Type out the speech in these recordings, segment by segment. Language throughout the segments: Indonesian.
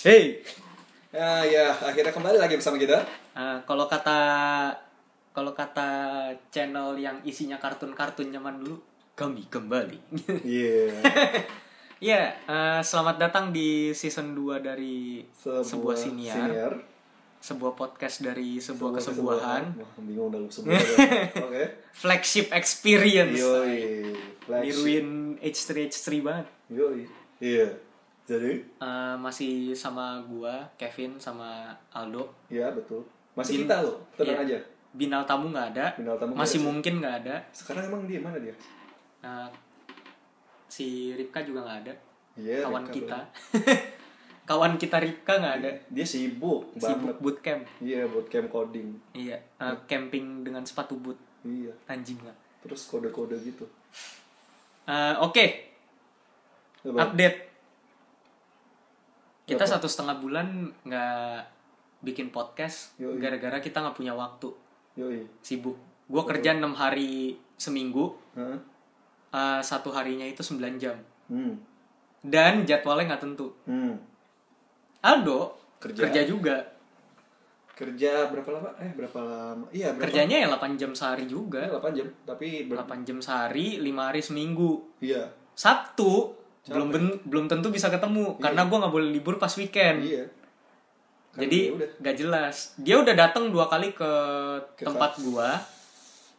Hey, ya, ya akhirnya kembali lagi bersama kita. uh, kalau kata kalau kata channel yang isinya kartun-kartun zaman dulu, kami kembali. Iya. Ya, uh, selamat datang di season 2 dari sebuah, siniar, senior. sebuah podcast dari sebuah, kesebuahan, Wah, bingung lu sebuah. Oke. flagship experience. Yoi. Flagship. Niruin H3 H3 banget. Yoi. Iya. Jadi, Uh, masih sama gua, Kevin sama Aldo. ya betul. Masih Bin- kita loh, tenang Iya. aja. Binal tamu nggak ada. Binal tamu masih sih. mungkin nggak ada. Sekarang emang dia mana dia? Nah, si Ripka juga nggak ada. Iya. kawan Rika kita. kawan kita Ripka nggak ada. belum. Dia sibuk Sibuk banget. bootcamp. Iya, buat camp coding. Iya, uh, camping dengan sepatu boot Iya. anjing lah. Terus kode-kode gitu. Uh, Oke, Coba. update. Kita satu setengah bulan nggak bikin podcast gara-gara kita nggak punya waktu Yoi. sibuk. Gue kerja enam hari seminggu, Hah? uh, satu harinya itu 9 jam Hmm. dan jadwalnya nggak tentu. Hmm. Aldo Kerja. kerja juga. Kerja berapa lama? Eh, berapa lama? Iya, berapa? Kerjanya ya 8 jam sehari Eh, juga. 8 jam, tapi ber- 8 jam sehari, 5 hari seminggu. iya. Sabtu Capek. belum ben- belum tentu bisa ketemu karena gua nggak boleh libur pas weekend. Iya. Kan Jadi ya udah gak jelas. Dia udah datang dua kali ke, Ke tempat kaf. gua.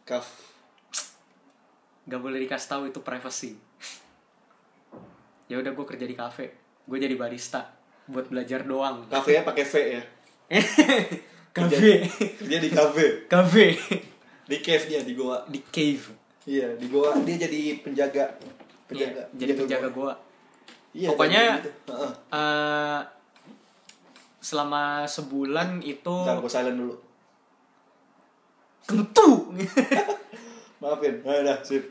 kaf. Gak boleh dikasih tahu itu privacy. ya udah gua kerja di kafe. Gue jadi barista buat belajar doang. Kafenya pakai V ya. Kafe. Kerja di kafe. Kafe Di cave dia di goa. di cave. Iya, di goa dia jadi penjaga. Iya, Penjaga. jadi penjaga goa. gua. Iya, Pokoknya- gitu. Eh, selama sebulan itu Bentar, gua silent dulu. kentu. Maafin. Nah, udah, sip.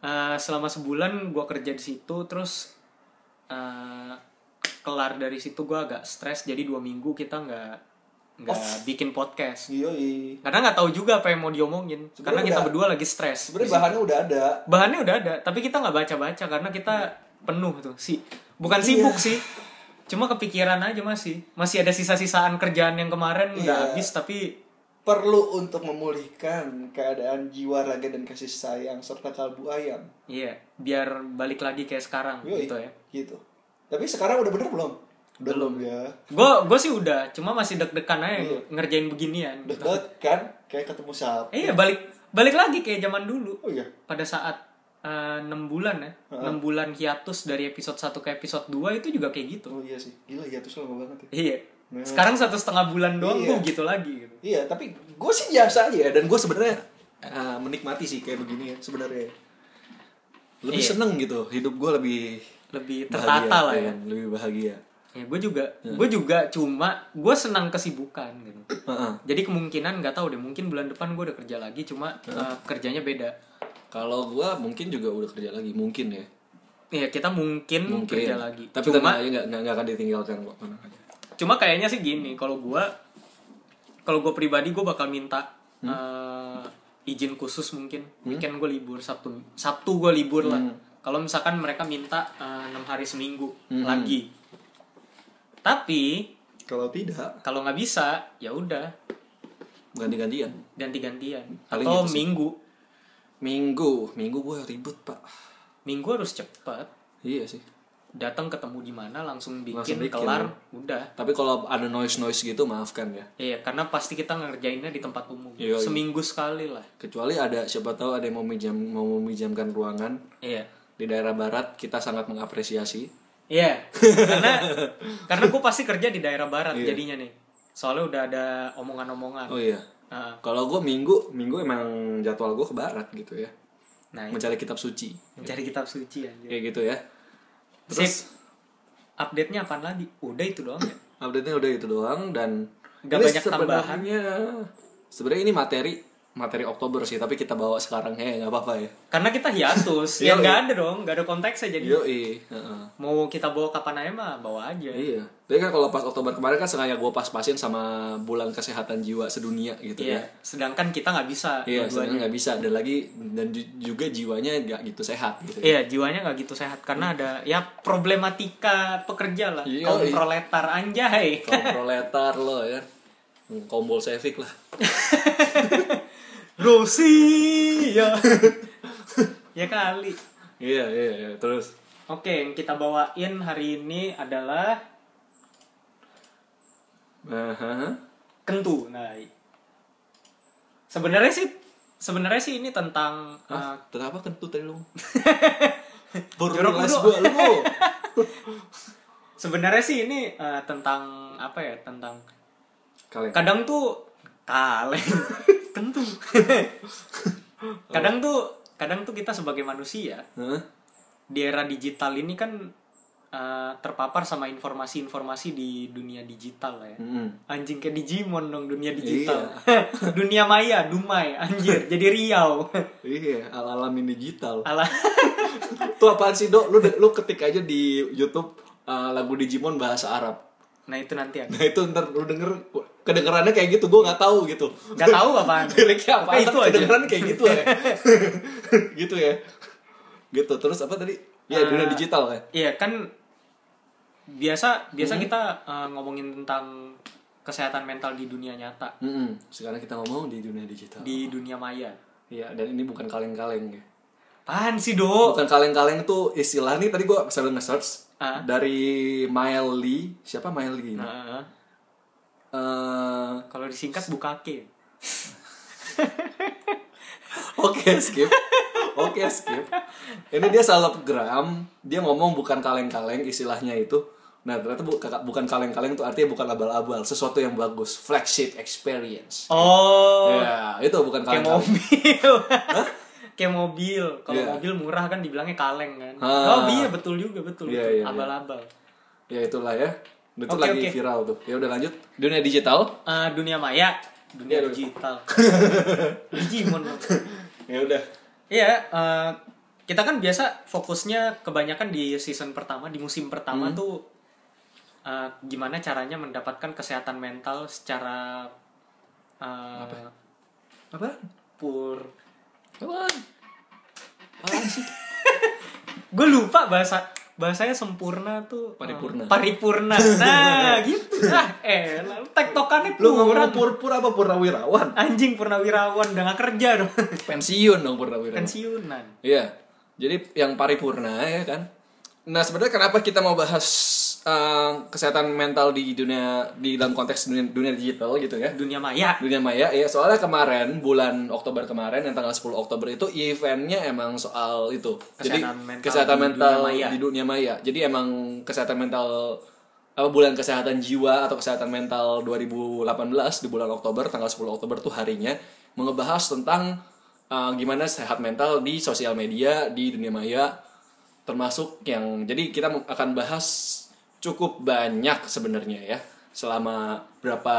Eh, selama sebulan gue kerja di situ terus eh, kelar dari situ gue agak stres jadi dua minggu kita nggak nggak bikin podcast Iya, iya. karena nggak tahu juga apa yang mau diomongin karena kita udah- berdua lagi stres Sebenarnya bahannya udah ada. bahannya udah ada tapi kita nggak baca baca karena kita penuh tuh sih bukan Iya. sibuk sih cuma kepikiran aja masih masih ada sisa-sisaan kerjaan yang kemarin udah Iya. habis tapi Perlu untuk memulihkan keadaan jiwa, raga dan kasih sayang serta kalbu ayam. iya biar balik lagi kayak sekarang Yoi. gitu ya Gitu. Tapi sekarang udah bener belum? Belum ya. gue gue sih udah cuma masih deg-degan aja Iya. ngerjain beginian Deket kan? Kayak ketemu siapa? eh, iya balik balik lagi kayak zaman dulu Oh iya. pada saat eh, enam bulan ya enam bulan hiatus dari episode 1 ke episode 2 itu juga kayak gitu Oh iya sih. Gila tuh lama banget ya. iya Nah. sekarang satu setengah bulan doang Iya. gue gitu lagi gitu Iya, tapi gue sih biasa aja ya. Dan gue sebenarnya eh, menikmati sih kayak begini ya sebenarnya. Lebih Iya. seneng gitu. Hidup gue lebih lebih bahagia, tertata lah ya kan? Lebih bahagia. Ya gue juga gue juga cuma gue senang kesibukan gitu. Heeh. jadi kemungkinan nggak tahu deh mungkin bulan depan gue udah kerja lagi cuma eh, kerjanya beda. Kalau gue mungkin juga udah kerja lagi. Mungkin ya. Iya kita mungkin, Mungkin. kerja lagi. Tapi cuma nggak nggak akan ditinggalkan kok. Cuma kayaknya sih gini kalau gua kalau gue pribadi gue bakal minta eh, izin khusus mungkin. Weekend gue libur sabtu sabtu gue libur lah. Kalau misalkan mereka minta eh, enam hari seminggu lagi tapi Kalau tidak, kalau nggak bisa ya udah ganti-gantian. ganti-gantian atau gitu minggu Minggu, minggu gue ribut pak. minggu harus cepet Iya sih. datang ketemu di mana langsung bikin, Langsung bikin, kelar ya. udah Tapi kalau ada noise noise gitu maafkan ya. iya karena pasti kita ngerjainnya di tempat umum Iya, iya. seminggu sekali lah Kecuali ada siapa tahu ada yang mau minjam mau meminjamkan ruangan iya di daerah barat kita sangat mengapresiasi. Iya, karena karena gue pasti kerja di daerah barat Iya. jadinya nih. Soalnya udah ada omongan-omongan. Oh iya. Nah, Kalau gue minggu minggu emang jadwal gue ke barat gitu ya. nah itu. Mencari kitab suci. mencari kitab suci aja. Kayak gitu ya. Terus update-nya apaan lagi? Udah itu doang ya. Update-nya udah itu doang dan ini banyak tambahan. sebenarnya sebenarnya ini materi materi Oktober sih, tapi kita bawa sekarang ya nggak apa-apa ya. Karena kita hiatus, Iya, ya nggak iya. ada dong, nggak ada konteksnya jadi Yo, heeh. mau kita bawa kapan aja mah bawa aja. Iya. Tapi kan kalau pas Oktober kemarin kan sengaja gue pas-pasin sama bulan kesehatan jiwa sedunia gitu Iya. ya. Sedangkan kita nggak bisa Iya, sebenarnya nggak bisa dan lagi dan ju- juga jiwanya nggak gitu sehat gitu. ya. Iya, jiwanya nggak gitu sehat karena ada ya problematika pekerja lah, Iya, kaum iya. proletar anjay. Kaum proletar lo ya. Hmm, Kaum bolsevik lah. Rusia. ya kali. Iya, iya, iya. Terus Oke, yang kita bawain hari ini adalah Aha. kentu. Nah, sebenarnya sih sebenarnya sih ini tentang Hah? uh, Terus apa kentut tadi lu? Baru Jorok gua lu. sebenarnya sih ini uh, tentang apa ya? Tentang Kalian. kadang tuh kaleng kentu. kadang tuh kadang tuh kita sebagai manusia Hah? di era digital ini kan uh, terpapar sama informasi-informasi di dunia digital lah ya. Mm-mm. Anjing kayak Digimon dong dunia digital. dunia maya, Dumai, anjir, jadi Riau. Iya, al-alamin digital. Alah. Tuh apaan sih, Dok? Lu lu ketik aja di YouTube uh, lagu Digimon bahasa Arab. Nah, itu nanti ya. Nah, itu ntar lu denger kedengerannya kayak gitu, gua nggak tahu gitu. Gak tahu apaan. Liriknya apa? Itu aja. Kedengeran kayak gitu ya. gitu ya. Gitu. Terus apa tadi? Ya, Ah. dunia digital ya. Iya, kan biasa biasa Hmm. kita uh, ngomongin tentang kesehatan mental di dunia nyata, Mm-mm. Sekarang kita ngomong di dunia digital. di dunia maya. Iya, dan ini bukan kaleng-kaleng ya. Apaan sih, Do? Bukan kaleng-kaleng itu istilah nih tadi gua sambil nge-search Dari Miley. Siapa Miley? ini? Nah, Eh, kalau disingkat bukake. Oke skip. Oke skip. Ini dia selebgram. Dia ngomong bukan kaleng-kaleng istilahnya itu. Nah ternyata bu- bukan kaleng-kaleng itu artinya bukan abal-abal. Sesuatu yang bagus. Flagship experience. Oh, Ya itu bukan kayak kaleng-kaleng. mobil. Kayak mobil. Kalau Iya. mobil murah kan dibilangnya kaleng kan. Ah. Oh, iya betul juga, betul. Iya, betul. iya, iya. Abal-abal. Ya itulah ya. Itu Oke, lagi oke. viral tuh. Ya udah lanjut. Dunia digital. Eh, dunia maya, dunia Iya, digital. Digimon. Ya udah. Iya, eh, kita kan biasa fokusnya kebanyakan di season pertama, di musim pertama Hmm. tuh eh, gimana caranya mendapatkan kesehatan mental secara eh, Apa? pur. Apaan? Apaan sih? Gue lupa bahasa bahasanya sempurna tuh eh, Paripurna. paripurna. Nah, gitu. Ah, eh, lalu tektokannya Lu ngomong pur-pur apa purnawirawan? Anjing purnawirawan udah gak kerja dong. Pensiun dong purnawirawan. Pensiunan. Iya. Jadi yang paripurna ya kan. Nah sebenarnya kenapa kita mau bahas eh, kesehatan mental di dunia di dalam konteks dunia, dunia digital gitu ya? Dunia maya. Dunia maya ya soalnya kemarin bulan Oktober kemarin yang tanggal 10 Oktober itu eventnya emang soal itu. Jadi Kesehatan mental kesehatan di mental dunia maya. di dunia maya. Jadi emang kesehatan mental apa bulan kesehatan jiwa atau kesehatan mental 2018 di bulan Oktober tanggal 10 Oktober tuh harinya mau ngebahas tentang uh, gimana sehat mental di sosial media di dunia maya termasuk yang jadi kita akan bahas cukup banyak sebenarnya ya selama berapa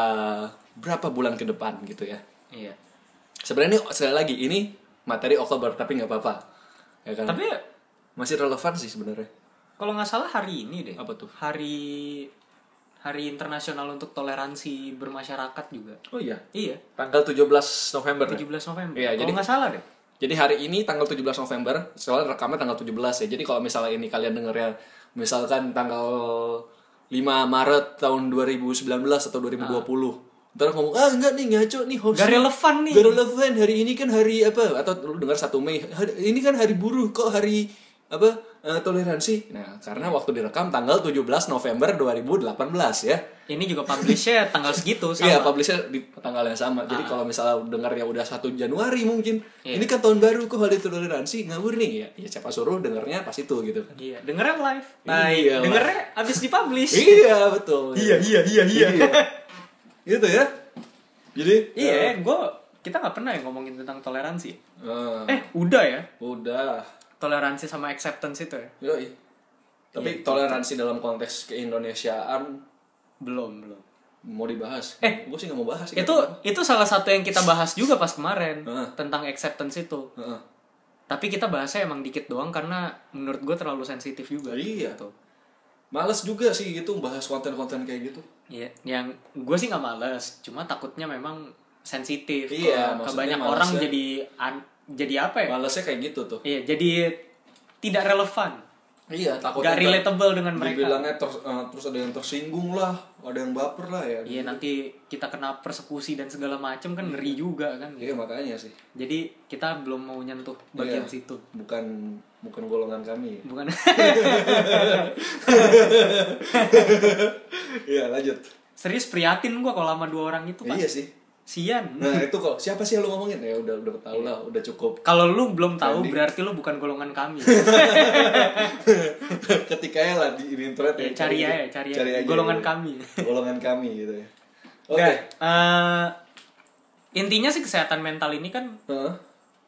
berapa bulan ke depan gitu ya Iya. sebenarnya ini sekali lagi ini materi Oktober tapi nggak apa-apa ya kan Tapi masih relevan sih sebenarnya kalau nggak salah hari ini deh. Apa tuh? Hari Hari Internasional untuk Toleransi Bermasyarakat juga. oh iya Iya, tanggal 17 November ya? 17 November. Iya, kalau jadi- nggak salah deh. Jadi hari ini tanggal 17 November, soalnya rekamnya tanggal 17 ya. Jadi kalau misalnya ini kalian dengernya misalkan tanggal 5 Maret tahun 2019 atau 2020. Ntar ngomong, ah enggak nih ngaco nih hoax. Gak relevan nih. Gak relevan, hari ini kan hari apa? Atau lu dengar 1 Mei, hari- ini kan hari buruh, kok hari apa? Eh, toleransi. Nah, karena waktu direkam tanggal 17 November 2018 ya. Ini juga publishnya tanggal segitu sama. Iya, publishnya di tanggal yang sama. Jadi kalau misalnya dengarnya udah 1 Januari mungkin, ini kan tahun baru kok hari toleransi ngawur nih ya. Ya siapa suruh dengarnya pas itu gitu kan. Iya, dengernya live. Iya, Nah, dengernya abis dipublish. iya, betul. iya, iya, Iya. gitu ya. Jadi Iya, gue kita nggak pernah ya ngomongin tentang toleransi. eh, Eh, udah ya. udah. Toleransi sama acceptance itu ya? Yoi. Tapi toleransi dalam konteks keindonesiaan Belum, belum. mau dibahas Eh, gue sih nggak mau bahas itu itu salah satu yang kita bahas juga pas kemarin tentang acceptance itu tapi kita bahasnya emang dikit doang karena menurut gue terlalu sensitif juga Iya. gitu. males juga sih gitu bahas konten-konten kayak gitu Iya, yang gue sih nggak males, cuma takutnya memang sensitif. Iya, Ke- banyak orang jadi an- jadi apa ya? malesnya kayak gitu tuh Iya, jadi tidak relevan, iya takut nggak relatable dengan mereka. dibilangnya terus eh, terus ada yang tersinggung lah ada yang baper lah ya Iya, nanti kita kena persekusi dan segala macam kan ngeri juga kan. iya makanya sih Jadi kita belum mau nyentuh bagian Iya. situ. bukan bukan golongan kami Bukan iya lanjut serius prihatin gua kalau sama dua orang itu, Pak. iya sih Sian. nah itu kok siapa sih yang lu ngomongin ya udah udah tau lah udah cukup Kalau lu belum tahu Trending. berarti lu bukan golongan kami. ketika ya lah di, di internet ya Ya, cari aja, cari, aja. aja golongan gitu. kami. golongan kami gitu ya oke Nggak, eh, intinya sih kesehatan mental ini kan Heeh.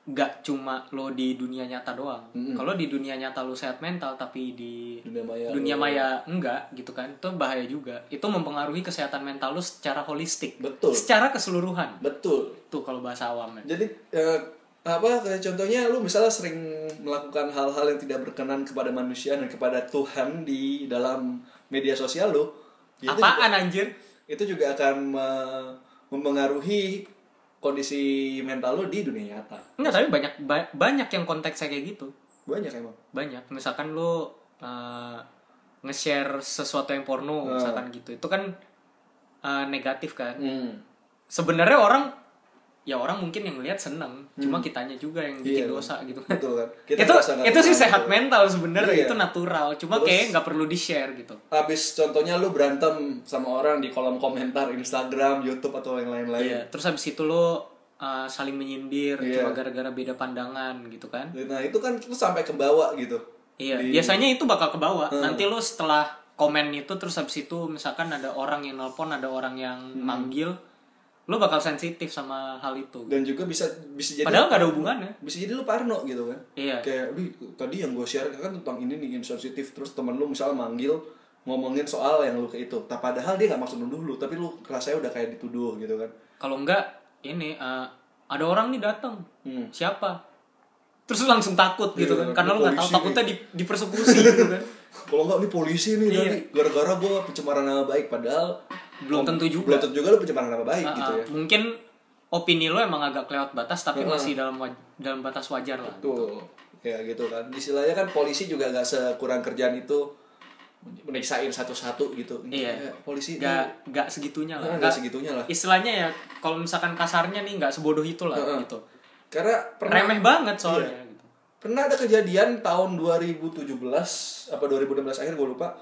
Nggak cuma lo di dunia nyata doang. Mm-mm. Kalau di dunia nyata lo sehat mental tapi di dunia maya dunia maya enggak gitu kan. Itu bahaya juga. Itu mempengaruhi kesehatan mental lo secara holistik. betul Secara keseluruhan. betul Tuh kalau bahasa awam ya. jadi eh, apa kayak contohnya lu misalnya sering melakukan hal-hal yang tidak berkenan kepada manusia dan kepada Tuhan di dalam media sosial lu itu Apaan juga, anjir? itu juga akan me- mempengaruhi kondisi mental lu di dunia nyata Enggak, tapi banyak ba- banyak yang konteksnya kayak gitu. banyak emang Banyak. Misalkan lo eh, nge-share sesuatu yang porno Hmm. misalkan gitu. Itu kan eh, negatif kan. hmm. sebenarnya orang ya orang mungkin yang lihat seneng cuma kitanya juga yang bikin Iya, dosa gitu betul kan itu ngerasa nggak itu sih sehat tuh. mental sebenarnya Iya. itu natural cuma Terus- kayak nggak perlu di share gitu Abis contohnya lu berantem sama orang di kolom komentar Instagram, YouTube atau yang lain-lain. Iya, terus habis itu lo uh, saling menyindir Iya. cuma gara-gara beda pandangan gitu kan Nah itu kan lu sampai ke bawah gitu. iya Di- biasanya itu bakal ke bawah Hmm. nanti lo setelah komen itu terus habis itu misalkan ada orang yang nelpon ada orang yang Hmm. manggil lo bakal sensitif sama hal itu Dan juga bisa bisa jadi padahal nggak ada hubungannya bisa jadi lu parno gitu kan. iya Kayak, "Wih, tadi yang gue share kan tentang ini nih sensitif terus temen lu misalnya manggil ngomongin soal yang lu ke itu. Tapi padahal dia nggak maksud nuduh lu, tapi lu rasanya udah kayak dituduh gitu kan. kalau enggak ini uh, ada orang nih datang Hmm. siapa terus lu langsung takut gitu Iya, kan karena lu nggak tahu takutnya di, dipersekusi gitu kan Kalau nggak ini polisi nih Iya. gara-gara gue pencemaran nama baik padahal Belum tentu juga. Belum tentu juga lu pencemaran nama baik gitu Ah, ya. mungkin opini lo emang agak kelewat batas tapi Heeh. masih dalam waj- dalam batas wajar lah Tuh, ya gitu kan. Istilahnya kan polisi juga gak sekurang kerjaan itu menyisain satu-satu gitu. Iya. Ya, polisi nggak nggak segitunya lah Nggak- nggak segitunya lah. istilahnya ya kalau misalkan kasarnya nih nggak sebodoh itu lah Heeh. gitu Karena pernah remeh banget soalnya Iya. gitu. pernah ada kejadian tahun 2017 apa 2016 akhir gue lupa.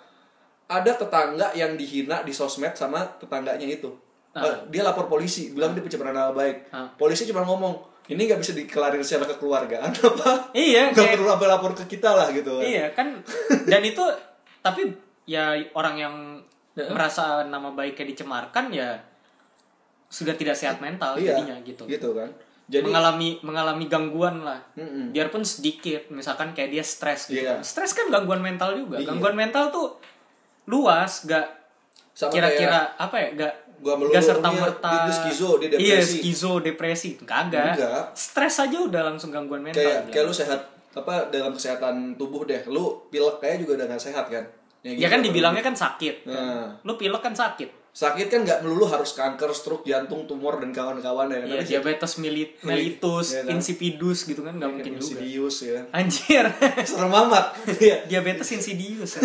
Ada tetangga yang dihina di sosmed sama tetangganya itu. Eh, Dia lapor polisi, bilang dia pencemaran nama baik. Ah. Polisi cuma ngomong, ini nggak bisa dikelarin secara kekeluargaan apa? iya Nggak kayak perlu lapor-lapor ke kita lah gitu. iya kan dan itu tapi ya orang yang merasa nama baiknya dicemarkan ya sudah tidak sehat mental Iya, jadinya gitu Gitu kan. Jadi mengalami mengalami gangguan lah Mm-mm. biarpun sedikit misalkan kayak dia stres gitu Iya. stres kan gangguan mental juga Iya. gangguan mental tuh luas gak sama kira-kira apa ya gak Gua melulu gak serta dia- merta dia skizo, dia depresi. iya skizo depresi kagak Enggak. stres aja udah langsung gangguan mental kayak dia. kayak lu sehat apa dalam kesehatan tubuh deh lu pilek kayak juga udah gak sehat kan ya kan dibilangnya kan sakit kan. Nah. lu pilek kan sakit sakit kan nggak melulu harus kanker stroke jantung tumor dan kawan-kawan ya ya, Tapi diabetes meli- mellitus Iya kan? insipidus gitu kan nggak mungkin juga. insidious ya anjir. Serem amat. Iya. diabetes insidius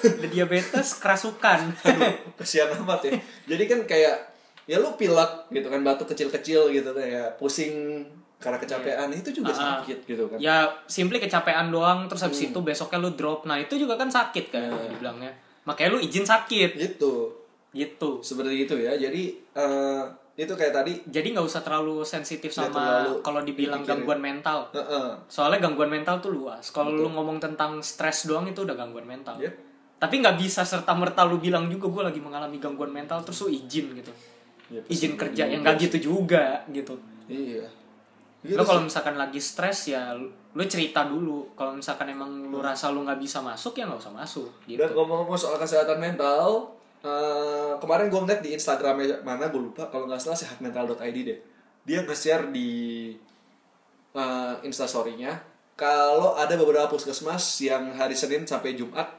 Ada diabetes kerasukan. Aduh, kasihan amat ya. Jadi kan kayak ya lu pilek gitu kan batuk kecil-kecil gitu kayak pusing karena kecapean itu juga ah. sakit gitu kan. Ya simply kecapean doang terus habis itu besoknya lu drop. Nah itu juga kan sakit kan Iya. dibilangnya. Makanya lu izin sakit. Gitu gitu. Seperti itu ya. Jadi eh, itu kayak tadi. Jadi nggak usah terlalu sensitif sama kalau dibilang dipikirin. gangguan mental. Heeh. soalnya gangguan mental tuh luas. Kalau lu ngomong tentang stres doang itu udah gangguan mental. Ya. tapi nggak bisa serta merta lu bilang juga gue lagi mengalami gangguan mental terus lu izin gitu. Ya, izin pasti kerja yang nggak gitu juga gitu. Iya. Gitu lo kalau misalkan lagi stres ya lu lu cerita dulu. Kalau misalkan emang lu rasa lu nggak bisa masuk ya nggak usah masuk gitu. dan ngomong-ngomong soal kesehatan mental eh, kemarin gue ngeliat di Instagramnya mana gue lupa kalau nggak salah sehatmental.id deh. Dia nge-share di uh, instastorynya kalau ada beberapa puskesmas yang hari Senin sampai Jumat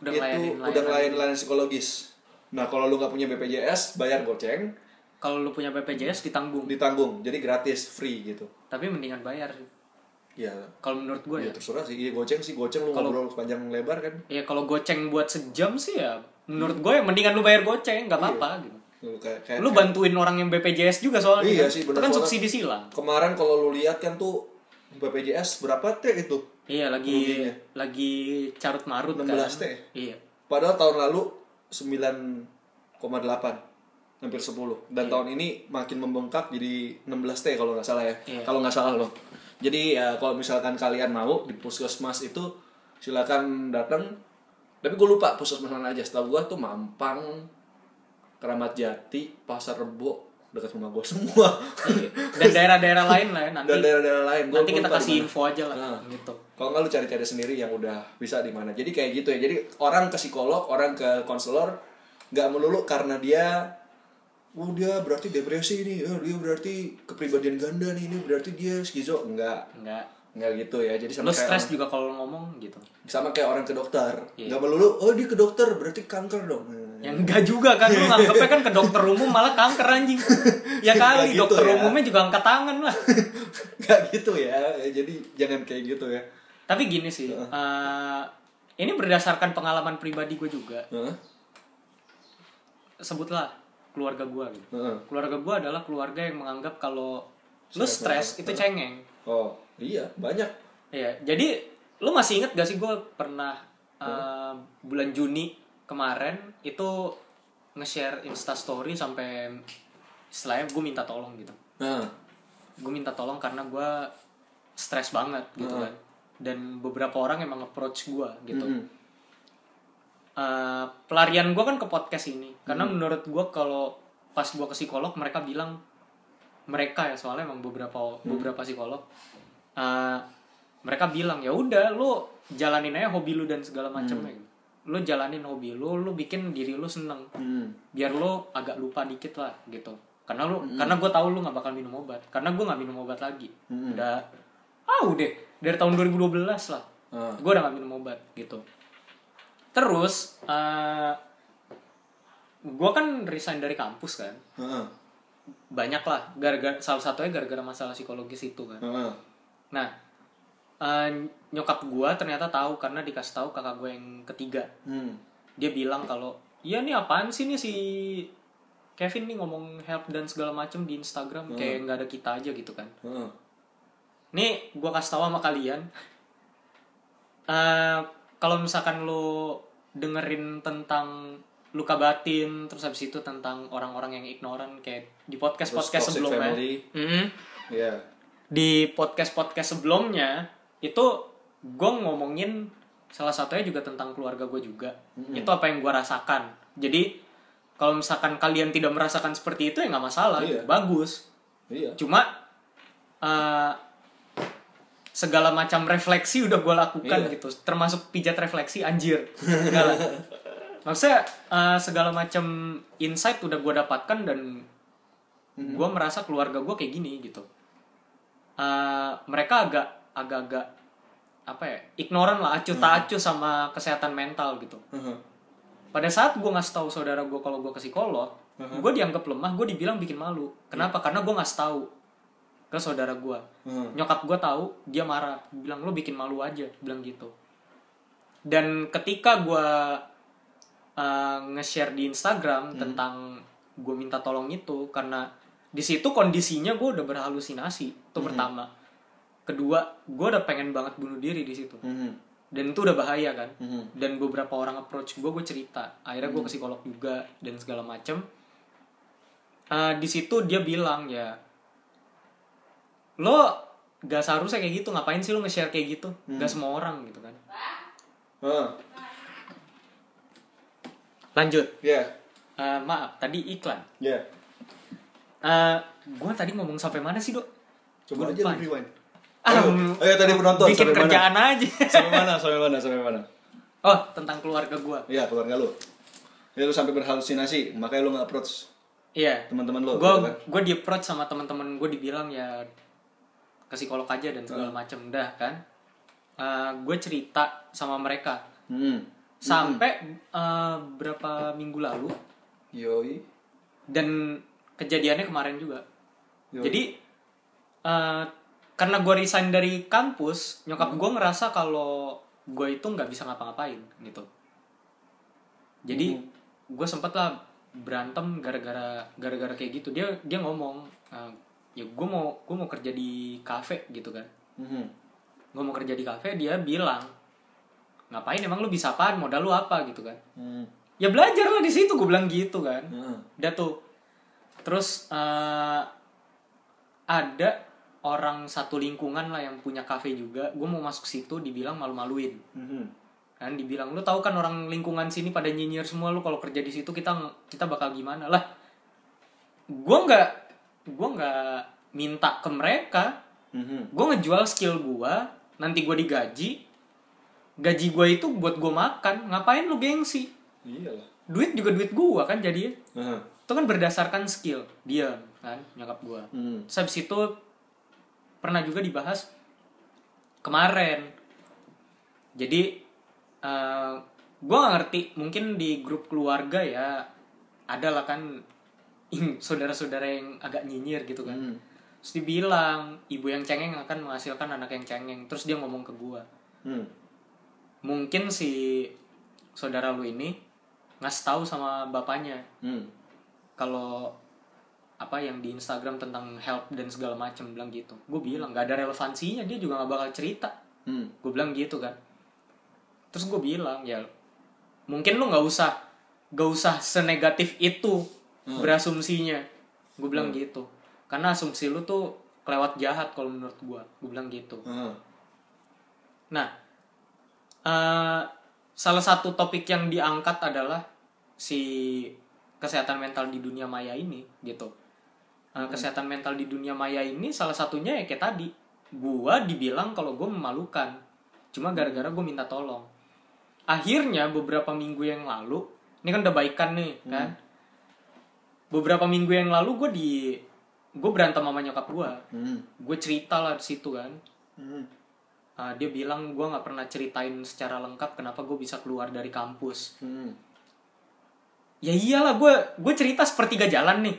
Udah itu ngelayanin udah ngelayanin layanan psikologis. Nah kalau lu nggak punya BPJS bayar goceng. Kalau lu punya BPJS ditanggung. ditanggung jadi gratis free gitu. Tapi mendingan bayar sih. ya. Kalau menurut gue ya ya. terserah sih. Iya goceng sih goceng lu ngobrol panjang lebar kan. Ya kalau goceng buat sejam sih ya menurut gue ya mendingan lu bayar goceng nggak apa-apa gitu. Lu kayak, kayak Lu bantuin orang yang BPJS juga soalnya. Iya kan. sih, Itu bener kan soalnya. subsidi silang. kemarin kalau lu lihat kan tuh BPJS berapa teh itu Iya lagi Ruginya. lagi carut marut 16 kan. teh. Iya. Padahal tahun lalu 9,8 hampir 10 dan tahun ini makin membengkak jadi 16 T kalau nggak salah ya. Iya. Kalau nggak salah loh. Jadi ya kalau misalkan kalian mau di puskesmas itu silakan datang. Tapi gue lupa puskesmas mana aja. Setahu gue tuh Mampang, Keramat Jati, Pasar Rebo, dekat rumah gue semua. Iya. Dan daerah-daerah lain lah ya nanti. Dan daerah-daerah lain. Gua- nanti gua kita kasih di mana. info aja lah Nah. gitu. Kalau nggak lu cari-cari sendiri yang udah bisa di mana. Jadi kayak gitu ya. Jadi orang ke psikolog, orang ke konselor nggak melulu karena dia Oh dia berarti depresi nih, oh, dia berarti kepribadian ganda nih, ini berarti dia skizo enggak, Enggak. Enggak gitu ya. Jadi sama kayak stres orang, juga kalau ngomong gitu. sama kayak orang ke dokter, Iya. nggak melulu, oh dia ke dokter berarti kanker dong. Ya enggak juga kan lu nganggepnya kan ke dokter umum malah kanker anjing. Ya kali gitu dokter ya. umumnya juga angkat tangan lah. Nggak gitu ya. Jadi jangan kayak gitu ya. Tapi gini sih, eh, ini berdasarkan pengalaman pribadi gue juga. Heeh. Sebutlah keluarga gue gitu. Heeh. Keluarga gue adalah keluarga yang menganggap kalau lu stres itu cengeng. Oh iya banyak. Iya, jadi lu masih inget gak sih gue pernah eh, bulan Juni kemarin itu nge-share instastory sampai istilahnya gue minta tolong gitu. Nah, Gue minta tolong karena gue stres banget gitu kan. Dan beberapa orang emang approach gue gitu. mm-mm. Eh, pelarian gue kan ke podcast ini karena menurut gue kalau pas gue ke psikolog mereka bilang mereka ya soalnya emang beberapa beberapa psikolog eh, mereka bilang ya udah lu jalanin aja hobi lu dan segala macamnya gitu. lu jalanin hobi lu lu bikin diri lu seneng. Hmm. biar lu agak lupa dikit lah gitu. Karena lu karena gue tahu lu nggak bakal minum obat. Karena gue nggak minum obat lagi. Udah ah udah. Dari tahun 2012 lah. Ah. gue udah gak minum obat gitu. Terus eh gue kan resign dari kampus kan. Heeh. banyak lah gara-gara salah satunya gara-gara masalah psikologis itu kan. Heeh. Nah eh, nyokap gue ternyata tahu karena dikasih tahu kakak gue yang ketiga Hmm. dia bilang kalau iya nih apaan sih nih si Kevin nih ngomong help dan segala macem di Instagram kayak nggak ada kita aja gitu kan Heeh. Nih, gua kasih tahu sama kalian. eh kalau misalkan lu dengerin tentang luka batin, terus habis itu tentang orang-orang yang ignoran kayak di podcast-podcast Terus toxic sebelumnya. family. Mm-mm. Iya. Di podcast-podcast sebelumnya itu gue ngomongin salah satunya juga tentang keluarga gue juga. Itu apa yang gue rasakan. Jadi kalau misalkan kalian tidak merasakan seperti itu ya nggak masalah, Iya. bagus. Iya. Cuma eh, segala macam refleksi udah gue lakukan Iya. gitu, termasuk pijat refleksi anjir. Maksudnya eh, segala macam insight udah gue dapatkan dan gue merasa keluarga gue kayak gini gitu. Eh, mereka agak agak-agak apa ya ignoran lah acuh tak acuh sama kesehatan mental gitu. Heeh. pada saat gue ngasih tahu saudara gue kalau gue ke psikolog gue dianggap lemah gue dibilang bikin malu. Kenapa? Karena gue ngasih tahu ke saudara gue Heeh. nyokap gue tahu dia marah bilang lo bikin malu aja bilang gitu. Dan ketika gue uh, nge-share di Instagram tentang gue minta tolong itu karena di situ kondisinya gue udah berhalusinasi itu pertama. Kedua gue udah pengen banget bunuh diri di situ. Mhm. dan itu udah bahaya kan? Mhm. dan beberapa orang approach gue gue cerita. Akhirnya gue ke psikolog juga dan segala macem. Eh, di situ dia bilang ya lo gak seharusnya kayak gitu. Ngapain sih lo nge-share kayak gitu? Gak semua orang gitu kan. Heeh. lanjut. Iya. Eh, maaf tadi iklan. Iya. Eh gue tadi ngomong sampai mana sih dok Coba Gua aja rewind. Ah, Ayo, ayo tadi penonton bikin sampai kerjaan aja mana? Sampai mana? Sampai mana? Sampai mana? oh tentang keluarga gue Iya, keluarga lu. Jadi lu sampai berhalusinasi, makanya lu nggak approach iya teman-teman lo. gue gitu kan? gue di approach sama teman-teman gue dibilang ya ke psikolog aja dan segala macem dah kan gue cerita sama mereka Hmm. sampai eh, berapa minggu lalu Yoi. dan kejadiannya kemarin juga. Yoi. jadi eh, karena gue resign dari kampus nyokap gue ngerasa kalau gue itu nggak bisa ngapa-ngapain gitu. Jadi gue sempet lah berantem gara-gara gara-gara kayak gitu. Dia dia ngomong eh, ya gue mau gue mau kerja di kafe gitu kan. Mhm. gue mau kerja di kafe dia bilang ngapain emang lu bisa apaan? Modal lu apa? gitu kan. Hmm. ya belajar lah di situ gue bilang gitu kan. Heeh. udah tuh terus eh, ada orang satu lingkungan lah yang punya kafe juga gue mau masuk situ dibilang malu-maluin Mhm. kan dibilang lu tahu kan orang lingkungan sini pada nyinyir semua lu kalau kerja di situ kita kita bakal gimana lah gue nggak gue nggak minta ke mereka Mhm. gue ngejual skill gue nanti gue digaji gaji gue itu buat gue makan ngapain lu gengsi Iyalah. duit juga duit gue kan jadinya Heeh. Itu kan berdasarkan skill. Dia kan? Nyokap gue Hmm. Terus habis itu pernah juga dibahas kemarin. Jadi eh gue gak ngerti. Mungkin di grup keluarga ya ada lah kan saudara-saudara yang agak nyinyir gitu kan. Hmm. terus dibilang ibu yang cengeng akan menghasilkan anak yang cengeng. Terus dia ngomong ke gue Hmm. mungkin si saudara lu ini ngasih tahu sama bapaknya. Hmm. Kalau apa yang di Instagram tentang help dan segala macam bilang gitu. Gue bilang nggak ada relevansinya dia juga nggak bakal cerita. Hmm. gue bilang gitu kan. Terus gue bilang ya mungkin lu nggak usah gak usah senegatif itu berasumsinya. Gue bilang gitu. Karena asumsi lu tuh kelewat jahat kalau menurut gue gue bilang gitu. Heeh. Nah, eh, salah satu topik yang diangkat adalah si kesehatan mental di dunia maya ini, gitu. Eh, kesehatan mental di dunia maya ini salah satunya ya kayak tadi, gua dibilang kalau gue memalukan, cuma gara-gara gue minta tolong. Akhirnya beberapa minggu yang lalu, ini kan udah baikan nih, kan? Beberapa minggu yang lalu gue di gue berantem sama nyokap gue, Hmm. gue cerita lah di situ kan, Hmm. Uh, dia bilang gue nggak pernah ceritain secara lengkap kenapa gue bisa keluar dari kampus. Hmm. Ya iyalah gue gue cerita sepertiga jalan nih.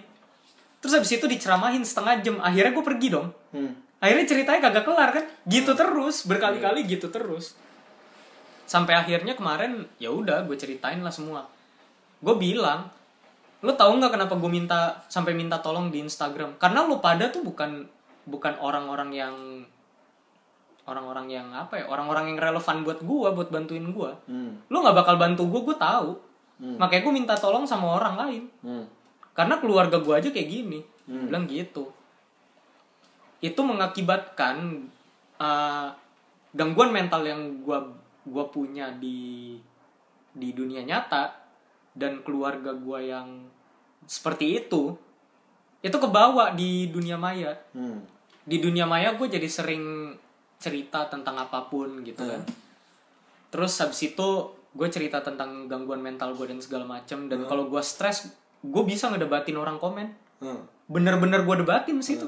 Terus habis itu diceramahin setengah jam. Akhirnya gue pergi dong. Hmm. Akhirnya ceritanya kagak kelar kan? Gitu terus berkali-kali gitu terus. Sampai akhirnya kemarin ya udah gue ceritain lah semua. Gue bilang lo tahu nggak kenapa gue minta sampai minta tolong di Instagram? Karena lo pada tuh bukan bukan orang-orang yang orang-orang yang apa ya orang-orang yang relevan buat gue buat bantuin gue Hmm. lo nggak bakal bantu gue gue tahu makanya gue minta tolong sama orang lain. Hmm. karena keluarga gue aja kayak gini. Hmm. bilang gitu. Itu mengakibatkan uh, gangguan mental yang gue gua punya di di dunia nyata dan keluarga gue yang seperti itu itu kebawa di dunia maya. Hmm. di dunia maya gue jadi sering cerita tentang apa pun gitu kan. Terus habis itu gue cerita tentang gangguan mental gue dan segala macam dan kalau gue stres gue bisa ngedebatin orang komen Hmm. bener-bener gue debatin situ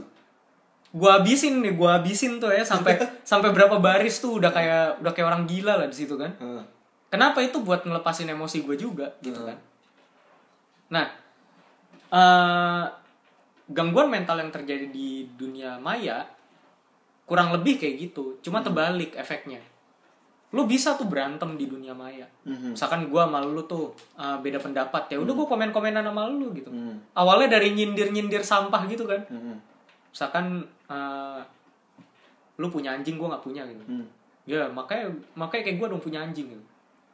gue habisin nih gue habisin tuh ya sampai sampai berapa baris tuh udah kayak udah kayak orang gila lah di situ kan Hmm. Kenapa itu buat ngelepasin emosi gue juga gitu kan. Nah, eh, gangguan mental yang terjadi di dunia maya kurang lebih kayak gitu, cuma terbalik efeknya. Lu bisa tuh berantem di dunia maya. Mhm. Misalkan gue sama lu tuh eh, beda pendapat ya, udah gue komen-komenan sama lu gitu. Hmm. Awalnya dari nyindir-nyindir sampah gitu kan. Hmm. Misalkan eh, lu punya anjing gue nggak punya gitu. Hmm. Ya makanya makanya kayak gue dong punya anjing gitu.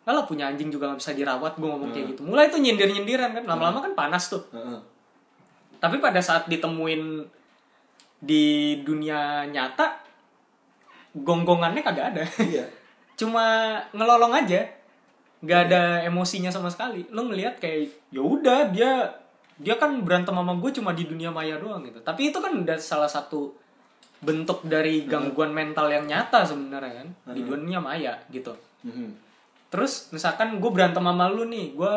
Kalau punya anjing juga nggak bisa dirawat, gue ngomong kayak gitu. Mulai tuh nyindir nyindiran kan, lama-lama kan panas tuh. Heeh. Tapi pada saat ditemuin di dunia nyata, gonggongannya kagak ada. Iya. Cuma ngelolong aja, nggak ada emosinya sama sekali. Lo ngelihat kayak ya udah dia dia kan berantem sama gue cuma di dunia maya doang gitu. Tapi itu kan udah salah satu bentuk dari gangguan mental yang nyata sebenarnya kan di dunia maya gitu. Mhm. Terus misalkan gue berantem sama lu nih, gue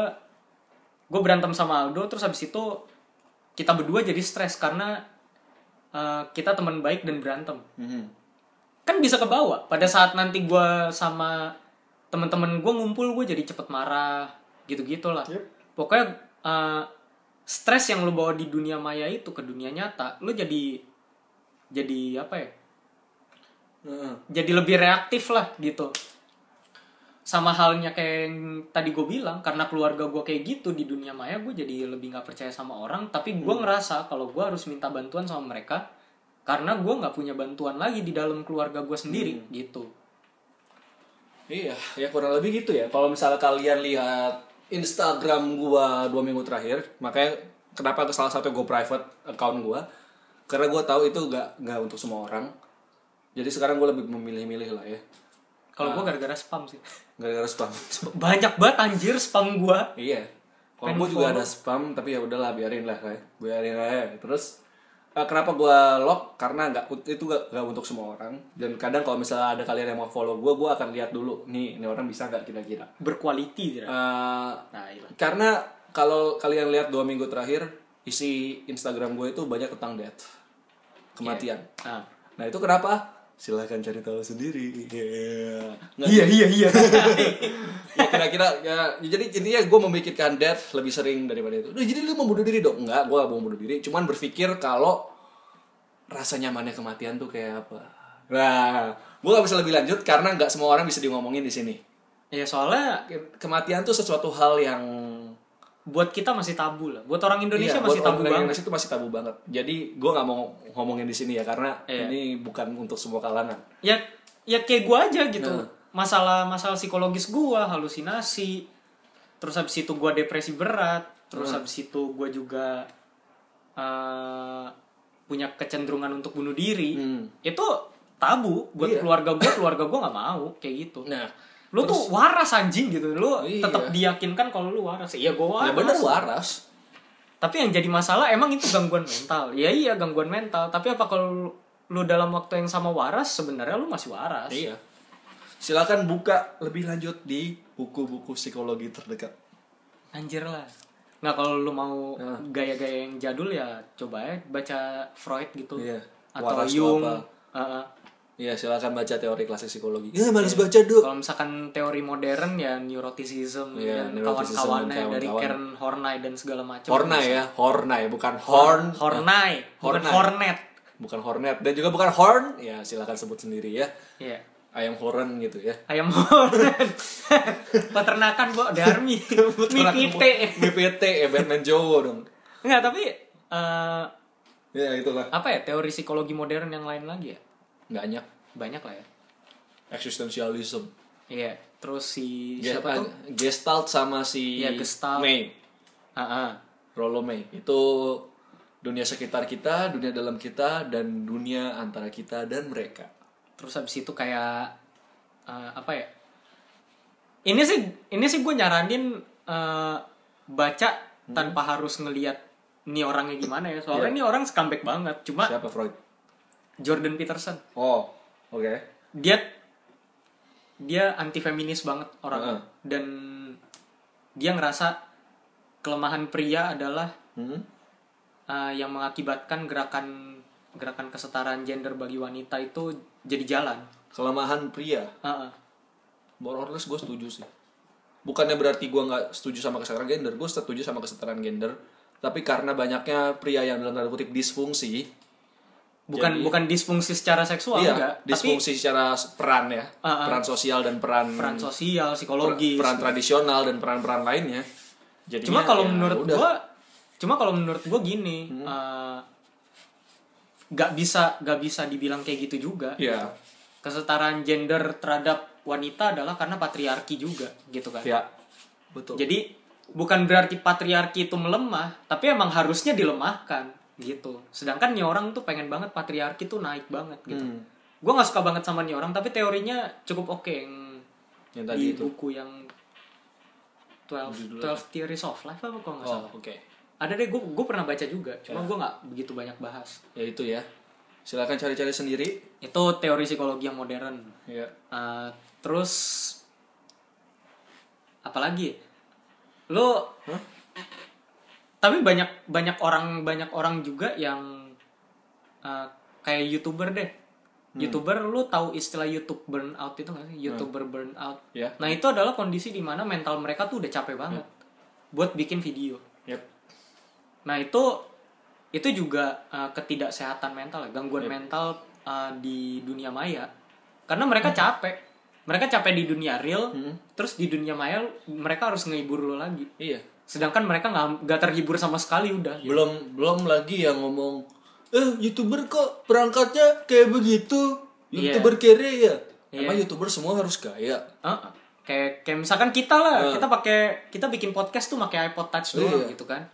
gue berantem sama Aldo terus habis itu kita berdua jadi stres karena eh, kita teman baik dan berantem Mhm. Kan bisa kebawa. Pada saat nanti gue sama teman-teman gue ngumpul gue jadi cepet marah gitu gitulah Yep. pokoknya eh, stres yang lu bawa di dunia maya itu ke dunia nyata lu jadi jadi apa ya? Heeh. jadi lebih reaktif lah gitu. Sama halnya kayak yang tadi gue bilang karena keluarga gue kayak gitu di dunia maya gue jadi lebih nggak percaya sama orang. Tapi gue ngerasa kalau gue harus minta bantuan sama mereka karena gue nggak punya bantuan lagi di dalam keluarga gue sendiri gitu Iya, ya kurang lebih gitu ya. Kalau misalnya kalian lihat Instagram gua dua minggu terakhir, makanya kenapa ke salah satu gue private account gua, karena gua tahu itu gak nggak untuk semua orang. Jadi sekarang gue lebih memilih-milih lah ya, kalau gue gara-gara spam sih gara-gara spam. banyak banget anjir spam gue iya. Kalau gue juga ada spam, tapi ya udahlah biarin lah kayak, biarin aja. Terus eh, kenapa gua lock? Karena nggak itu gak, nggak untuk semua orang. Dan kadang kalau misalnya ada kalian yang mau follow gua, gua akan lihat dulu, nih ini orang bisa nggak kira-kira. berkualiti tidak Eh, nah iya Karena kalau kalian lihat dua minggu terakhir isi Instagram gue itu banyak tentang death, kematian. nah. Nah itu kenapa? Silahkan cari tahu sendiri. Yeah. Nggak- iya iya iya ya kira-kira ya jadi intinya gue memikirkan death lebih sering daripada itu. Duh, jadi lu mau bunuh diri dong? Enggak, gue gak mau bunuh diri. Cuman berpikir kalau rasa nyamannya kematian tuh kayak apa. Nah, gue gak bisa lebih lanjut karena nggak semua orang bisa diomongin di sini. ya soalnya Kematian tuh sesuatu hal yang buat kita masih tabu lah buat orang Indonesia Iya, masih buat tabu orang banget Indonesia itu masih tabu banget. Jadi gue nggak mau ngomongin di sini ya karena Iya. ini bukan untuk semua kalangan. ya ya kayak gua aja gitu Nah. masalah masalah psikologis gua halusinasi terus habis itu gua depresi berat terus Nah. habis itu gua juga eh, punya kecenderungan untuk bunuh diri Hmm. itu tabu buat Iya. keluarga gua keluarga gua nggak mau kayak gitu Nah, lu tuh waras anjing gitu lu Iya. tetap diyakinkan kalau lu waras iya gua waras ya bener waras. tapi yang jadi masalah emang itu gangguan mental ya iya gangguan mental tapi apa kalau lu, dalam waktu yang sama waras sebenarnya lu masih waras Iya. Silakan buka lebih lanjut di buku-buku psikologi terdekat. anjir lah nggak kalau lu mau Nah. gaya-gaya yang jadul ya coba ya baca Freud gitu Iya. atau Waras Jung apa? Heeh. Iya, silakan baca teori klasik psikologi. Ya, malas baca, Dok. kalau misalkan teori modern ya neuroticism Iya, dan neuroticism kawan-kawannya dan dari. Karen Horney dan segala macam Hornay ya, Hornay bukan horn. Horney bukan Horney. Hornet Bukan hornet dan juga bukan horn. Ya, silakan sebut sendiri ya. Iya. Ayam horn gitu ya. ayam hornet peternakan bo darmi mipite BPT ya Batman Jowo dong. Enggak, tapi eh, Ya, itulah. apa ya teori psikologi modern yang lain lagi ya? Banyak. Banyak lah ya. Existentialism. Iya, terus si Ge- siapa tuh? Gestalt sama si Iya, Gestalt. May. Ah, ah. Rollo May. Itu dunia sekitar kita, dunia dalam kita, dan dunia antara kita dan mereka. Terus habis itu kayak eh, apa ya? Ini sih ini sih gue nyaranin eh, baca tanpa harus ngelihat ini orangnya gimana ya. Soalnya Iya. ini orang scumbag banget. Cuma Siapa Freud? Jordan Peterson. Oh, oke. dia dia anti feminis banget orang Heeh. dan dia ngerasa kelemahan pria adalah Hmm? uh, yang mengakibatkan gerakan gerakan kesetaraan gender bagi wanita itu jadi jalan. Kelemahan pria. Heeh. More or less gue setuju sih. Bukannya berarti gue nggak setuju sama kesetaraan gender, gue setuju sama kesetaraan gender. Tapi karena banyaknya pria yang dalam tanda kutip disfungsi, bukan Jadi- bukan disfungsi secara seksual iya, enggak, disfungsi secara peran ya, Ah, ah. peran sosial dan peran tapi peran sosial, per- psikologis. peran tradisional dan peran-peran lainnya. Jadinya cuma kalau ya menurut udah. gua cuma kalau menurut gua gini, Hmm. uh, gak bisa gak bisa dibilang kayak gitu juga. ya, kesetaraan gender terhadap wanita adalah karena patriarki juga gitu kan. ya, betul. Jadi bukan berarti patriarki itu melemah, tapi emang harusnya dilemahkan gitu. Sedangkan nih orang tuh pengen banget patriarki tuh naik banget gitu. Hmm. Gue nggak suka banget sama nih orang, tapi teorinya cukup oke yang yang di tadi itu. buku yang 12, Judul 12 Theories of Life apa kalau nggak Oh, salah. oke. Ada deh, gue gue pernah baca juga, cuma gue nggak begitu banyak bahas. Ya itu ya. Silakan cari-cari sendiri. Itu teori psikologi yang modern. Ya. Uh, terus apalagi lo Hah? Tapi banyak banyak orang banyak orang juga yang uh, kayak youtuber deh. Youtuber lu tahu istilah YouTube burnout itu nggak sih? Youtuber burnout. Ya. nah itu adalah kondisi di mana mental mereka tuh udah capek banget buat bikin video. Yep. nah itu itu juga uh, ketidaksehatan mental ya, gangguan mental uh, di dunia maya. Karena mereka capek. Mereka capek di dunia real terus di dunia maya mereka harus ngehibur lo lagi. Iya. Sedangkan mereka nggak nggak terhibur sama sekali udah Belum belum lagi yang ngomong eh youtuber kok perangkatnya kayak begitu. Iya. Youtuber kere ya. Iya. Emang youtuber semua harus kaya. Heeh. kayak kayak misalkan kita lah kita pakai kita bikin podcast tuh pakai iPod Touch doang Iya. gitu kan